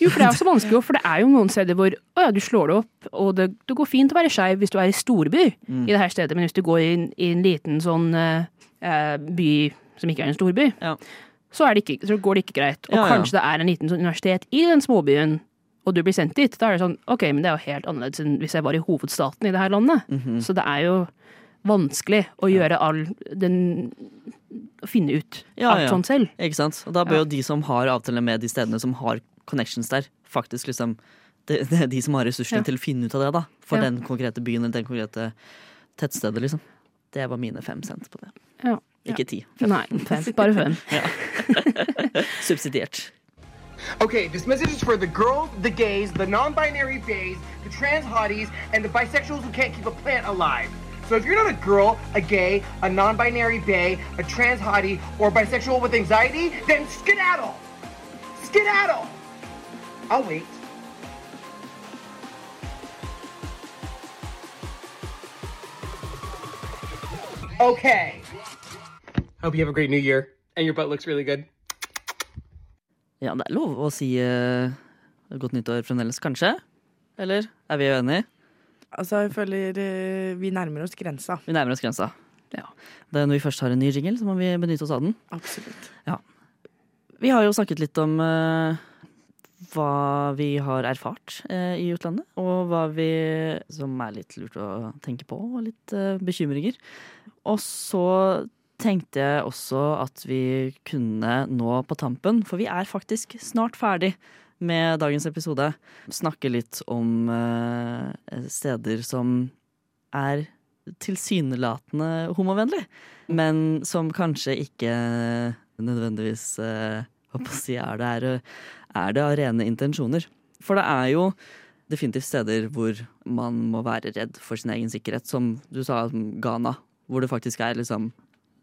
Jo, for det er også vanskelig, for det er jo noen steder hvor å ja, du slår det opp, og det, det går fint å være skeiv hvis du er i storby Mm. i det her stedet, men hvis du går i, en- i en liten sånn eh, eh, by som ikke er en storby, Ja. så, så går det ikke greit. Og Ja, ja. kanskje det er en liten sånn universitet i den småbyen, og du blir sendt dit. Da er det sånn, ok, men det er jo helt annerledes enn hvis jeg var i hovedstaten i det her landet. Mhm. Så det er jo vanskelig å gjøre all den Å finne ut Ja, alt ja. sånn selv. Ikke sant? Og da bør Ja. jo de som har avtaler med de stedene som har connections der, faktisk liksom Det, det er de som har ressursene Ja. til å finne ut av det, da. For Ja. den konkrete byen eller den konkrete tettstedet, liksom. Det var mine fem cent på det. Ja. Ikke ti. Nei, fem. Bare fem. Subsidiert. Okay, this message is for the girls, the gays, the non-binary bays, the trans hotties, and the bisexuals who can't keep a plant alive. So if you're not a girl, a gay, a non-binary bay, a trans hottie, or bisexual with anxiety, then skedaddle! Skedaddle! I'll wait. Okay. Hope you have a great new year and your butt looks really good. Ja, det er lov å si eh, godt nyttår fremdeles, kanskje? Eller er vi uenige? Altså, jeg føler eh, vi nærmer oss grensa. Vi nærmer oss grensa. Ja. Det er Når vi først har en ny jingle, så må vi benytte oss av den. Absolutt. Vi har jo snakket litt om eh, hva vi har erfart eh, i utlandet, og hva vi som er litt lurt å tenke på, og litt eh, bekymringer. Og så tenkte jeg også at vi kunne nå på tampen, for vi er faktisk snart ferdig med dagens episode, snakke litt om eh, steder som er tilsynelatende homovennlig, men som kanskje ikke nødvendigvis eh, si, er, det, er, er det av rene intensjoner. For det er jo definitivt steder hvor man må være redd for sin egen sikkerhet, som du sa, Ghana, hvor det faktisk er liksom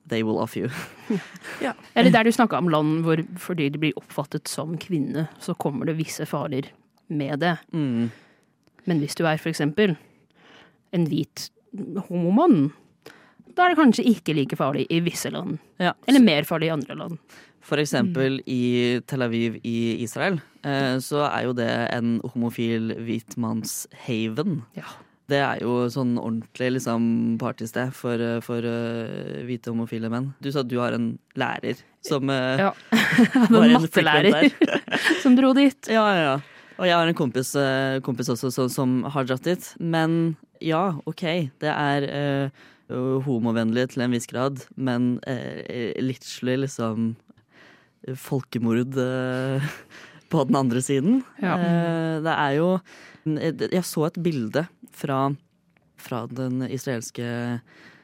They will off you. Eller der du snakka om land hvor fordi du blir oppfattet som kvinne, så kommer det visse farer med det. Mm. Men hvis du er for eksempel en hvit homomann, da er det kanskje ikke like farlig i visse land. Ja. Eller mer farlig i andre land. For eksempel i Tel Aviv i Israel, eh, så er jo det en homofil hvitmannshaven. Ja. Det er jo sånn ordentlig liksom partysted for, eh, for uh, hvite homofile menn. Du sa at du har en lærer som uh, Ja. var En mattelærer som dro dit. Ja, ja, ja. Og jeg har en kompis, uh, kompis også som, som har dratt dit. Men ja, OK, det er homovennlig til en viss grad, men uh, literally liksom folkemord på den andre siden. Ja. Det er jo Jeg så et bilde fra, fra den israelske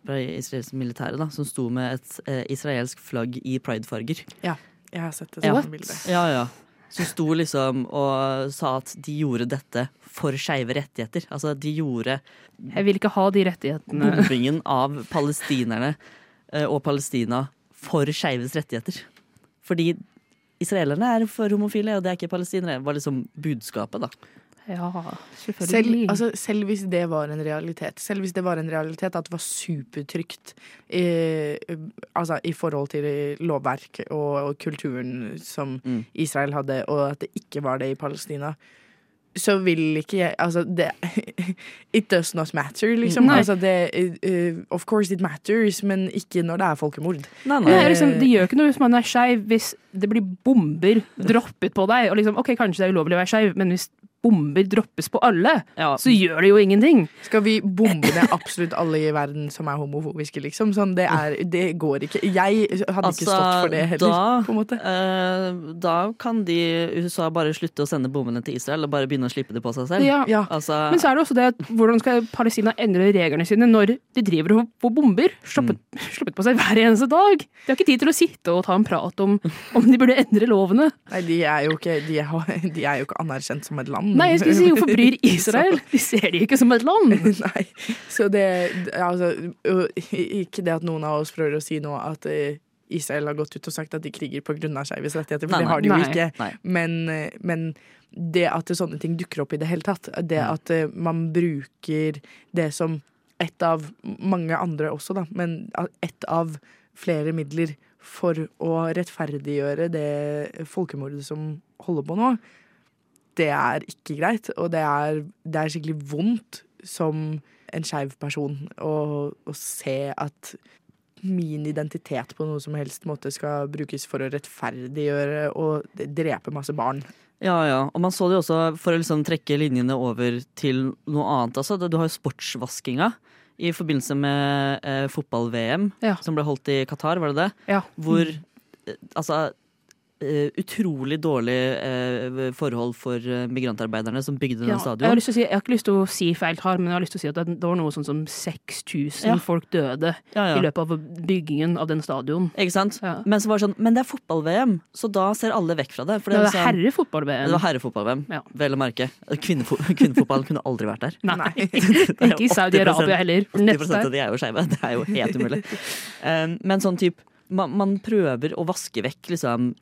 fra israelske militæret, da, som sto med et eh, israelsk flagg i pridefarger. Ja, Jeg har sett det Ja. bildet. Ja, ja. Som sto liksom og sa at de gjorde dette for skeive rettigheter. Altså, de gjorde Jeg vil ikke ha de rettighetene. bombingen av palestinerne eh, og Palestina for skeives rettigheter. Fordi israelerne er for homofile, og det er ikke palestinere. Det var liksom budskapet, da. Ja, Selv, altså, selv hvis det var en realitet, selv hvis det var en realitet at det var supertrygt i, altså, i forhold til lovverk og, og kulturen som Mm. Israel hadde, og at det ikke var det i Palestina, så vil ikke jeg Altså, det It does not matter, liksom. Altså, det, uh, of course it matters, men ikke når det er folkemord. Nei, det, er liksom, det gjør ikke noe hvis man er skeiv, hvis det blir bomber droppet på deg. Og liksom, ok, Kanskje det er ulovlig å være skeiv, men hvis bomber droppes på alle, Ja. så gjør det jo ingenting. Skal vi bombe ned absolutt alle i verden som er homofobiske, liksom? Sånn, det, er, det går ikke. Jeg hadde ikke stått for det heller, da, på en måte. Uh, da kan de USA bare slutte å sende bombene til Israel og bare begynne å slippe det på seg selv. Ja. Ja. Altså, Men så er det også det at hvordan skal Palestina endre reglene sine når de driver og får bomber sluppet, sluppet på seg hver eneste dag? De har ikke tid til å sitte og ta en prat om om de burde endre lovene. Nei, de er jo ikke, de er, de er jo ikke anerkjent som et land. Nei, jeg skulle si hvorfor bryr Israel? De ser de ikke som et land. Nei. Så det Altså, ikke det at noen av oss prøver å si nå at eh, Israel har gått ut og sagt at de kriger pga. skeives rettigheter, for Nei, det har de jo nei. ikke. Nei. Men, eh, men det at sånne ting dukker opp i det hele tatt, det at eh, man bruker det som ett av mange andre også, da, men ett av flere midler for å rettferdiggjøre det folkemordet som holder på nå, det er ikke greit. Og det er, det er skikkelig vondt som en skeiv person å, å se at min identitet på noe som helst måte skal brukes for å rettferdiggjøre og drepe masse barn. Ja, ja. Og man så det jo også, for å liksom trekke linjene over til noe annet. Altså, du har jo sportsvaskinga i forbindelse med eh, fotball-VM, Ja. som ble holdt i Qatar, var det det? Ja. Hvor eh, altså utrolig dårlig eh, forhold for eh, migrantarbeiderne som bygde den Ja, jeg, har stadion. si, jeg har ikke lyst til å si feil her, men jeg har lyst til å si at det var noe sånn som 6000 Ja. folk døde Ja, i løpet av byggingen av den stadion. Ikke sant? Men så var det sånn, men det er fotball-VM, så da ser alle vekk fra det. For Det det, var sånn- herrefotball-VM. det var herrefotball-VM, vel å merke. Kvinnefo Kvinnefotballen kunne aldri vært der. Nei, ikke i Saudi-Arabia heller. 80 Neste av de er jo skeive. Det er jo helt umulig. Um, men sånn type man, man prøver å vaske vekk liksom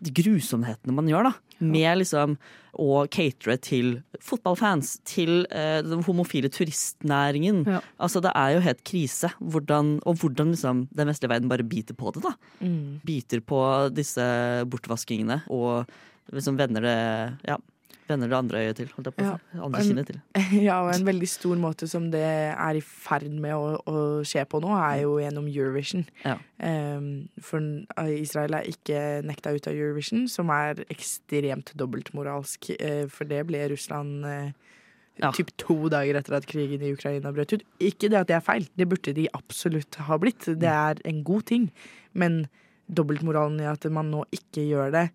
grusomhetene man gjør, da. med liksom å catere til fotballfans, til eh, den homofile turistnæringen. Ja. Altså Det er jo helt krise. Hvordan, og hvordan liksom den vestlige verden bare biter på det. da. Mm. Biter på disse bortvaskingene og liksom vender det ja, vender det andre øyet til. Holdt jeg på å si. Andre kinnet til. Ja, og en veldig stor måte som det er i ferd med å, å skje på nå, er jo gjennom Eurovision. Ja. Um, for Israel er ikke nekta ut av Eurovision, som er ekstremt dobbeltmoralsk. eh, for det ble Russland uh, Ja. typ to dager etter at krigen i Ukraina brøt ut. Ikke det at det er feil, det burde de absolutt ha blitt. Det er en god ting. Men dobbeltmoralen i at man nå ikke gjør det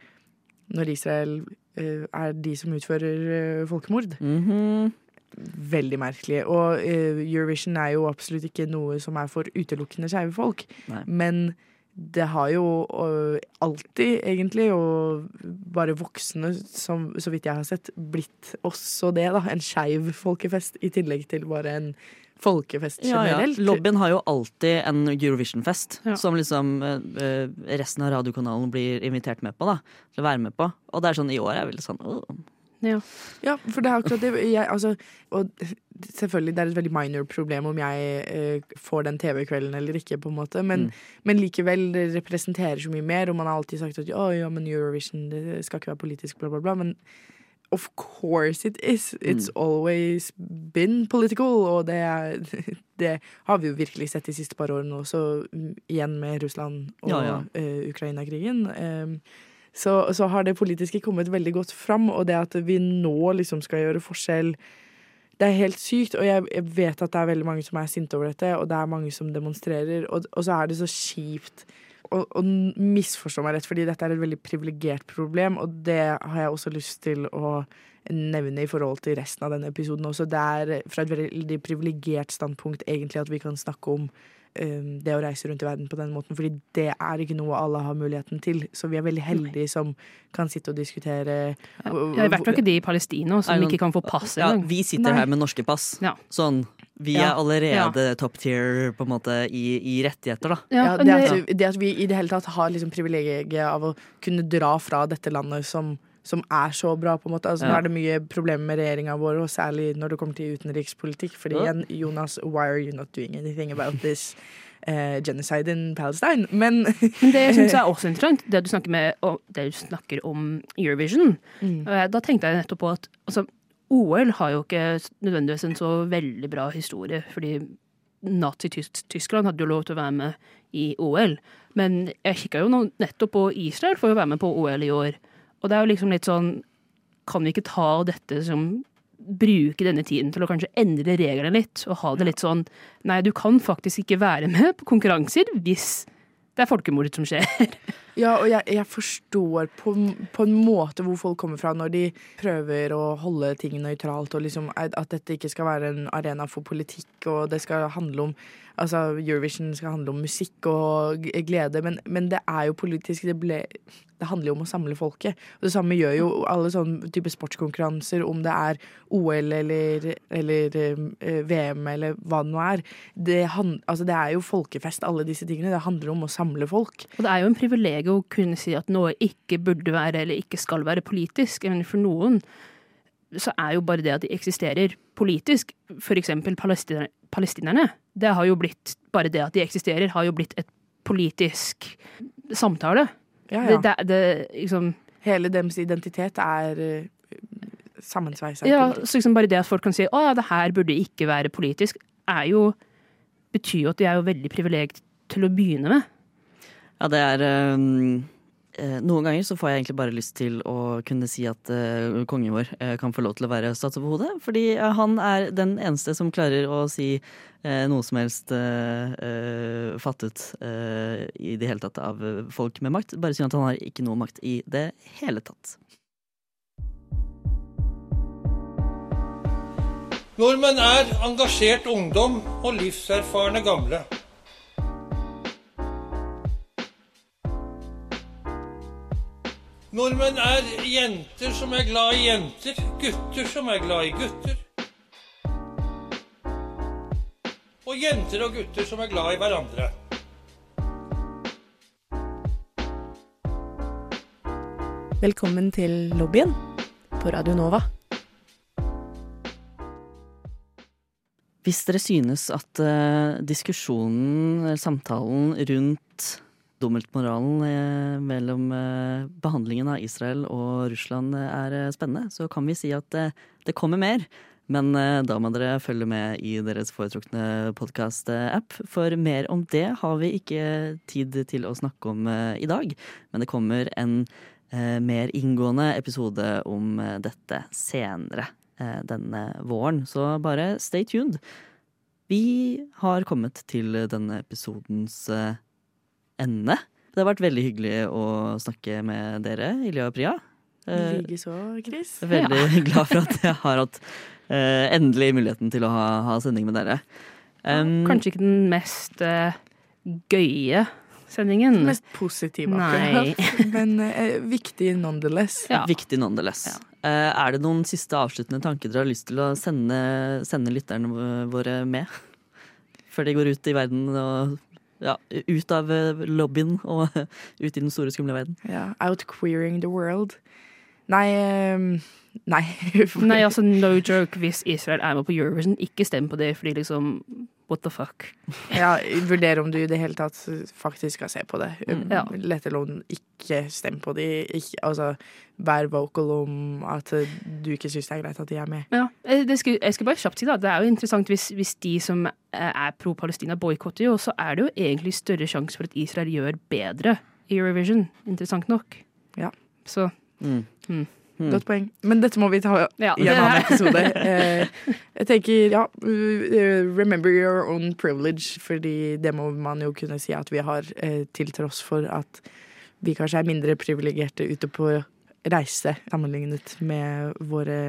når Israel er de som utfører eh, folkemord. -hmm. Veldig merkelig. Og eh, Eurovision er jo absolutt ikke noe som er for utelukkende skeive folk. Nei. Men det har jo alltid, egentlig, og bare voksne, som, så vidt jeg har sett, blitt også det, da. En skeiv folkefest, i tillegg til bare en folkefest Ja, ja. generelt. Lobbyen har jo alltid en Eurovision-fest Ja. som liksom eh, resten av radiokanalen blir invitert med på. da, Til å være med på. Og det er sånn i år er veldig sånn åh. Ja. Ja, for det er akkurat det. Jeg, altså, og selvfølgelig, det er et veldig minor problem om jeg eh, får den TV-kvelden eller ikke, på en måte. Men, Mm. men likevel, det representerer så mye mer. Og man har alltid sagt at ja, men Eurovision det skal ikke være politisk, bla, bla, bla. Men of course it is. It's always been political. Og det, er, det har vi jo virkelig sett de siste par årene også, mm, igjen med Russland og Ja, ja. uh, Ukraina-krigen. Um, så, så har det politiske kommet veldig godt fram, og det at vi nå liksom skal gjøre forskjell Det er helt sykt, og jeg, jeg vet at det er veldig mange som er sinte over dette, og det er mange som demonstrerer, og, og så er det så kjipt. Og, og misforstå meg rett, fordi dette er et veldig privilegert problem, og det har jeg også lyst til å nevne i forhold til resten av denne episoden også. Det er fra et veldig privilegert standpunkt egentlig at vi kan snakke om det å reise rundt i verden på den måten, fordi det er ikke noe alle har muligheten til. Så vi er veldig heldige som kan sitte og diskutere Ja, I hvert fall ikke de i Palestina som ikke kan få pass Ja, vi sitter Nei. her med norske pass. Ja. Sånn. Vi Ja. er allerede top tier på en måte i, i rettigheter, da. Ja, det- at, det at vi i det hele tatt har liksom privilegiet av å kunne dra fra dette landet som, som er så bra, på en måte. Altså, Nå er det mye problemer med regjeringa vår, og særlig når det kommer til utenrikspolitikk. Fordi Ja. igjen, Jonas, why are you not doing anything about this Uh, genocide in Palestine? Men Det syns jeg er også interessant, det du snakker, med, det du snakker om Eurovision, Mm. da tenkte jeg nettopp på at altså, OL har jo ikke nødvendigvis en så veldig bra historie, fordi Nazi-Tyskland hadde jo lov til å være med i OL. Men jeg kikka jo nettopp på Israel for å være med på OL i år. Og det er jo liksom litt sånn Kan vi ikke ta dette som Bruke denne tiden til å kanskje endre reglene litt, og ha det litt sånn Nei, du kan faktisk ikke være med på konkurranser hvis det er folkemord som skjer. Ja, og jeg, jeg forstår på, på en måte hvor folk kommer fra når de prøver å holde ting nøytralt, og liksom at dette ikke skal være en arena for politikk, og det skal handle om Altså, Eurovision skal handle om musikk og glede, men, men det er jo politisk. Det, ble, det handler jo om å samle folket. Og det samme gjør jo alle sånne type sportskonkurranser, om det er OL eller, eller eh, VM eller hva det nå er. Det, hand, altså, det er jo folkefest, alle disse tingene. Det handler om å samle folk. Og det er jo en privilegium å kunne si at noe ikke burde være eller ikke skal være politisk. Men for noen så er jo bare det at de eksisterer politisk, eksempel palestinerne, palestinerne, det har jo blitt, bare det at de eksisterer, har jo blitt et politisk samtale. Ja, ja. det, det, liksom, Hele deres identitet er uh, sammensveisa. ja, så liksom bare det at folk kan si å ja, det her burde ikke være politisk, er jo, betyr jo at de er jo veldig privilegert til å begynne med. Ja, det er eh, Noen ganger så får jeg egentlig bare lyst til å kunne si at uh, kongen vår kan få lov til å være statsoverhode. Fordi eh, han er den eneste som klarer å si uh, noe som helst uh, fattet i det hele tatt av folk med makt. Bare synd at han har ikke noe makt i det hele tatt. Nordmenn er engasjert ungdom og livserfarne gamle. Nordmenn er jenter som er glad i jenter, gutter som er glad i gutter. Og jenter og gutter som er glad i hverandre. Velkommen til lobbyen på Radio Nova. Hvis dere synes at eh, diskusjonen, samtalen rundt dobbeltmoralen eh, mellom eh, behandlingen av Israel og Russland eh, er eh, spennende, så kan vi si at eh, det kommer mer. Men da må dere følge med i deres foretrukne podkast-app, for mer om det har vi ikke tid til å snakke om i dag. Men det kommer en mer inngående episode om dette senere denne våren. Så bare stay tuned. Vi har kommet til denne episodens eh, ende. Det har vært veldig hyggelig å snakke med dere, Ilja og Priya. Eh, Likeså, Chris. Veldig glad for at jeg har hatt uh, endelig muligheten til å ha, ha sending med dere. Um, Kanskje ikke den mest uh, gøye sendingen. Den Mest positive, akkurat. Men uh, viktig nonetheless. Ja. Viktig nonetheless. Eh, er det noen siste avsluttende tanker dere har lyst til å sende, sende lytterne våre med? Før de går ut i verden og ja, ut av eh, lobbyen og ut i den store, skumle verden. Ja, Outqueering the world. Nei ehm, Nei. Nei, altså no joke hvis Israel er med på Eurovision. Ikke stem på det, fordi liksom What the fuck? Ja, vurdere om du i det hele tatt faktisk skal se på det. Mm. Ja. Let alone ikke stem på de. Ikke, altså, vær vocal om at du ikke syns det er greit at de er med. Ja, eh, det skal, jeg skal bare kjapt si da, Det er jo interessant hvis, hvis de som eh, er pro-Palestina, boikotter jo, så er det jo egentlig større sjanse for at Israel gjør bedre i Eurovision. Interessant nok. Ja. Så Mm. Mm. Mm. Godt poeng. Men dette må vi ta ja. i en annen episode. Eh, jeg tenker, ja uh, Remember your own privilege, fordi det må man jo kunne si at vi har, eh, til tross for at vi kanskje er mindre privilegerte ute på reise sammenlignet med våre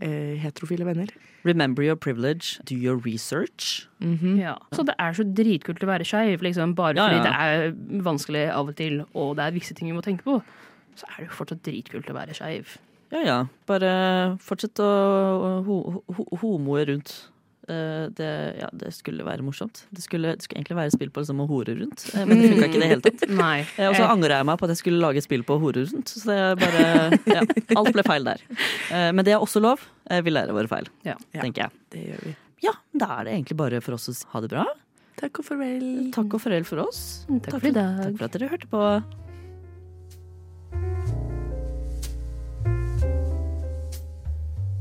eh, heterofile venner. Remember your privilege, do your research. Mhm. Ja. Så det er så dritkult å være skeiv, liksom, bare Ja, fordi ja. det er vanskelig av og til, og det er visse ting vi må tenke på. Så er det jo fortsatt dritkult å være skeiv. Ja ja, bare fortsett å ho ho homoe rundt. Eh, Det, ja, det skulle være morsomt. Det skulle, det skulle egentlig være spill på liksom, å hore rundt, eh, men det funka ikke i det hele tatt. Eh, Og så angra jeg meg på at jeg skulle lage spill på å hore rundt. Så det er bare, ja, alt ble feil der. Eh, Men det er også lov. Vi lærer våre feil, Ja. tenker jeg. Det gjør vi. Ja, da er det egentlig bare for oss å ha det bra. Takk og farvel. Takk og farvel for oss. Takk for i dag. Takk for at dere hørte på.